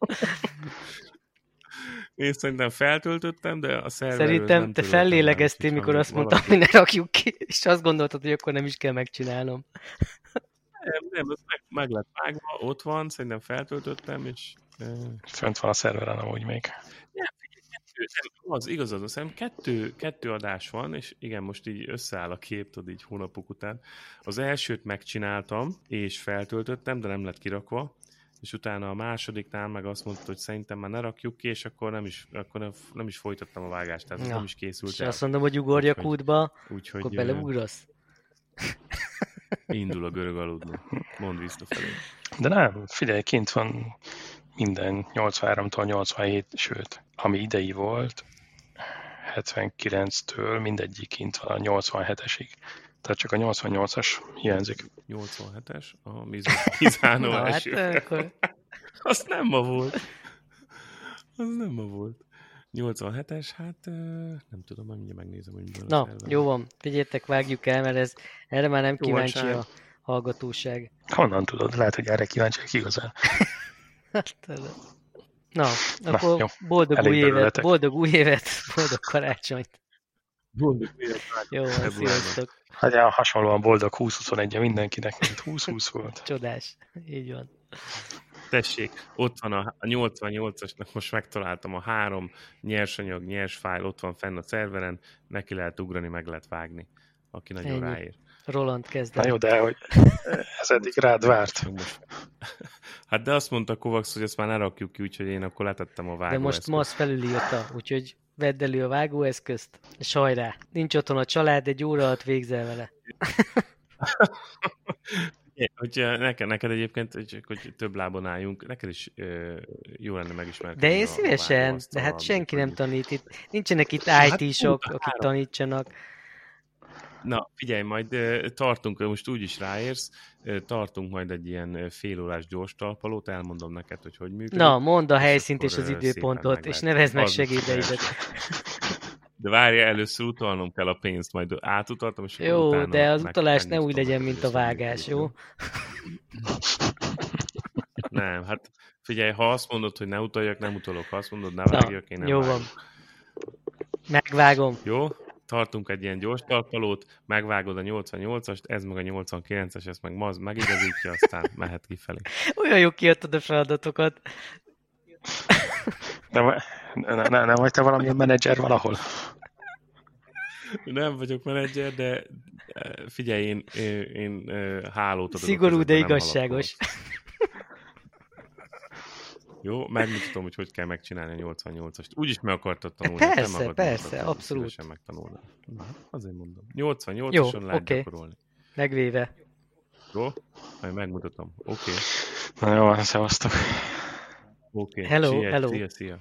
Én szerintem feltöltöttem, de a szerverről Szerintem nem te fellélegeztél, mikor azt mondtam, hogy ne rakjuk ki, és azt gondoltad, hogy akkor nem is kell megcsinálnom. Nem, nem, az meg, meg lett vágva, ott van, szerintem feltöltöttem, és Fönt van a szerveren amúgy még. az igazad, azt hiszem kettő, kettő adás van, és igen, most így összeáll a kép, tudod, így hónapok után. Az elsőt megcsináltam, és feltöltöttem, de nem lett kirakva, és utána a másodiknál meg azt mondta, hogy szerintem már ne rakjuk ki, és akkor nem is, akkor nem, nem is folytattam a vágást, tehát ez Na, nem is készült És el. azt mondom, hogy ugorjak Úgyhogy- útba, Úgyhogy akkor beleugrasz. indul a görög aludni. Mondd visszafelé. De nem, figyelj, kint van minden 83-tól 87, sőt, ami idei volt, 79-től mindegyik kint van a 87-esig. Tehát csak a 88-as hiányzik. 87-es, a Miz- Mizánó Na, hát első. akkor Az nem ma volt. Az nem ma volt. 87-es, hát nem tudom, majd mindjárt megnézem, hogy miből a Na, jó van, figyeljetek, vágjuk el, mert ez, erre már nem kíváncsi Jóság. a hallgatóság. Honnan tudod? Lehet, hogy erre kíváncsiak igazán. Hát, ez- Na, akkor jó. boldog Elég új évet, boldog új évet, boldog karácsonyt. Évet Jó sziasztok. Hát hasonlóan boldog 20-21-e mindenkinek, mint 20-20 volt. Csodás. Így van. Tessék, ott van a, a 88-asnak, most megtaláltam a három nyersanyag, nyers fájl, ott van fenn a szerveren, neki lehet ugrani, meg lehet vágni, aki nagyon Ennyi. ráér. Roland kezd. Na jó, de hogy ez eddig rád várt. Hát de azt mondta Kovacs, hogy ezt már ne rakjuk ki, úgyhogy én akkor letettem a vágó De most Masz felülírta, úgyhogy vedd elő a vágóeszközt, és hajrá. Nincs otthon a család, egy óra alatt végzel vele. Hogyha neked, neked egyébként, hogy, hogy több lábon álljunk, neked is ö, jó lenne megismerni. De én szívesen, de hát senki nem tanít itt. Nincsenek itt Hát IT-sok, akik tanítsanak. Na, figyelj, majd tartunk, most úgy is ráérsz, tartunk majd egy ilyen félórás gyors talpalót, elmondom neked, hogy hogy működik. Na, mondd a és helyszínt és akkor, az időpontot, és nevezd meg segédeidet. De várja, először utalnom kell a pénzt, majd átutaltam, és Jó, utána de az utalás ne úgy legyen, mint a vágás, jó? Nem, hát figyelj, ha azt mondod, hogy ne utaljak, nem utalok. Ha azt mondod, ne vágjak, én nem jó vágok. van. Megvágom. Jó? Tartunk egy ilyen gyors talpalót, megvágod a 88-ast, ez meg a 89-es, ezt meg maz, megigazítja, aztán mehet kifelé. Olyan jó kiadtad a feladatokat. Nem, ne, ne, nem vagy te valamilyen menedzser valahol? Nem vagyok menedzser, de figyelj, én, én, én hálót adok. Szigorú, de nem igazságos. halapolok. Jó, megmutatom, hogy hogy kell megcsinálni a 88-ast. Úgyis meg akartad tanulni. hát Persze, nem akarod persze, megtanulni, abszolút. Szívesen megtanulni. Na, azért mondom. 88-ason Jó, lehet oké. gyakorolni. Megvéve. Jó? Majd megmutatom. Oké. Na jó, szevasztok. Oké. Hello, Sietj, hello. Szia, szia.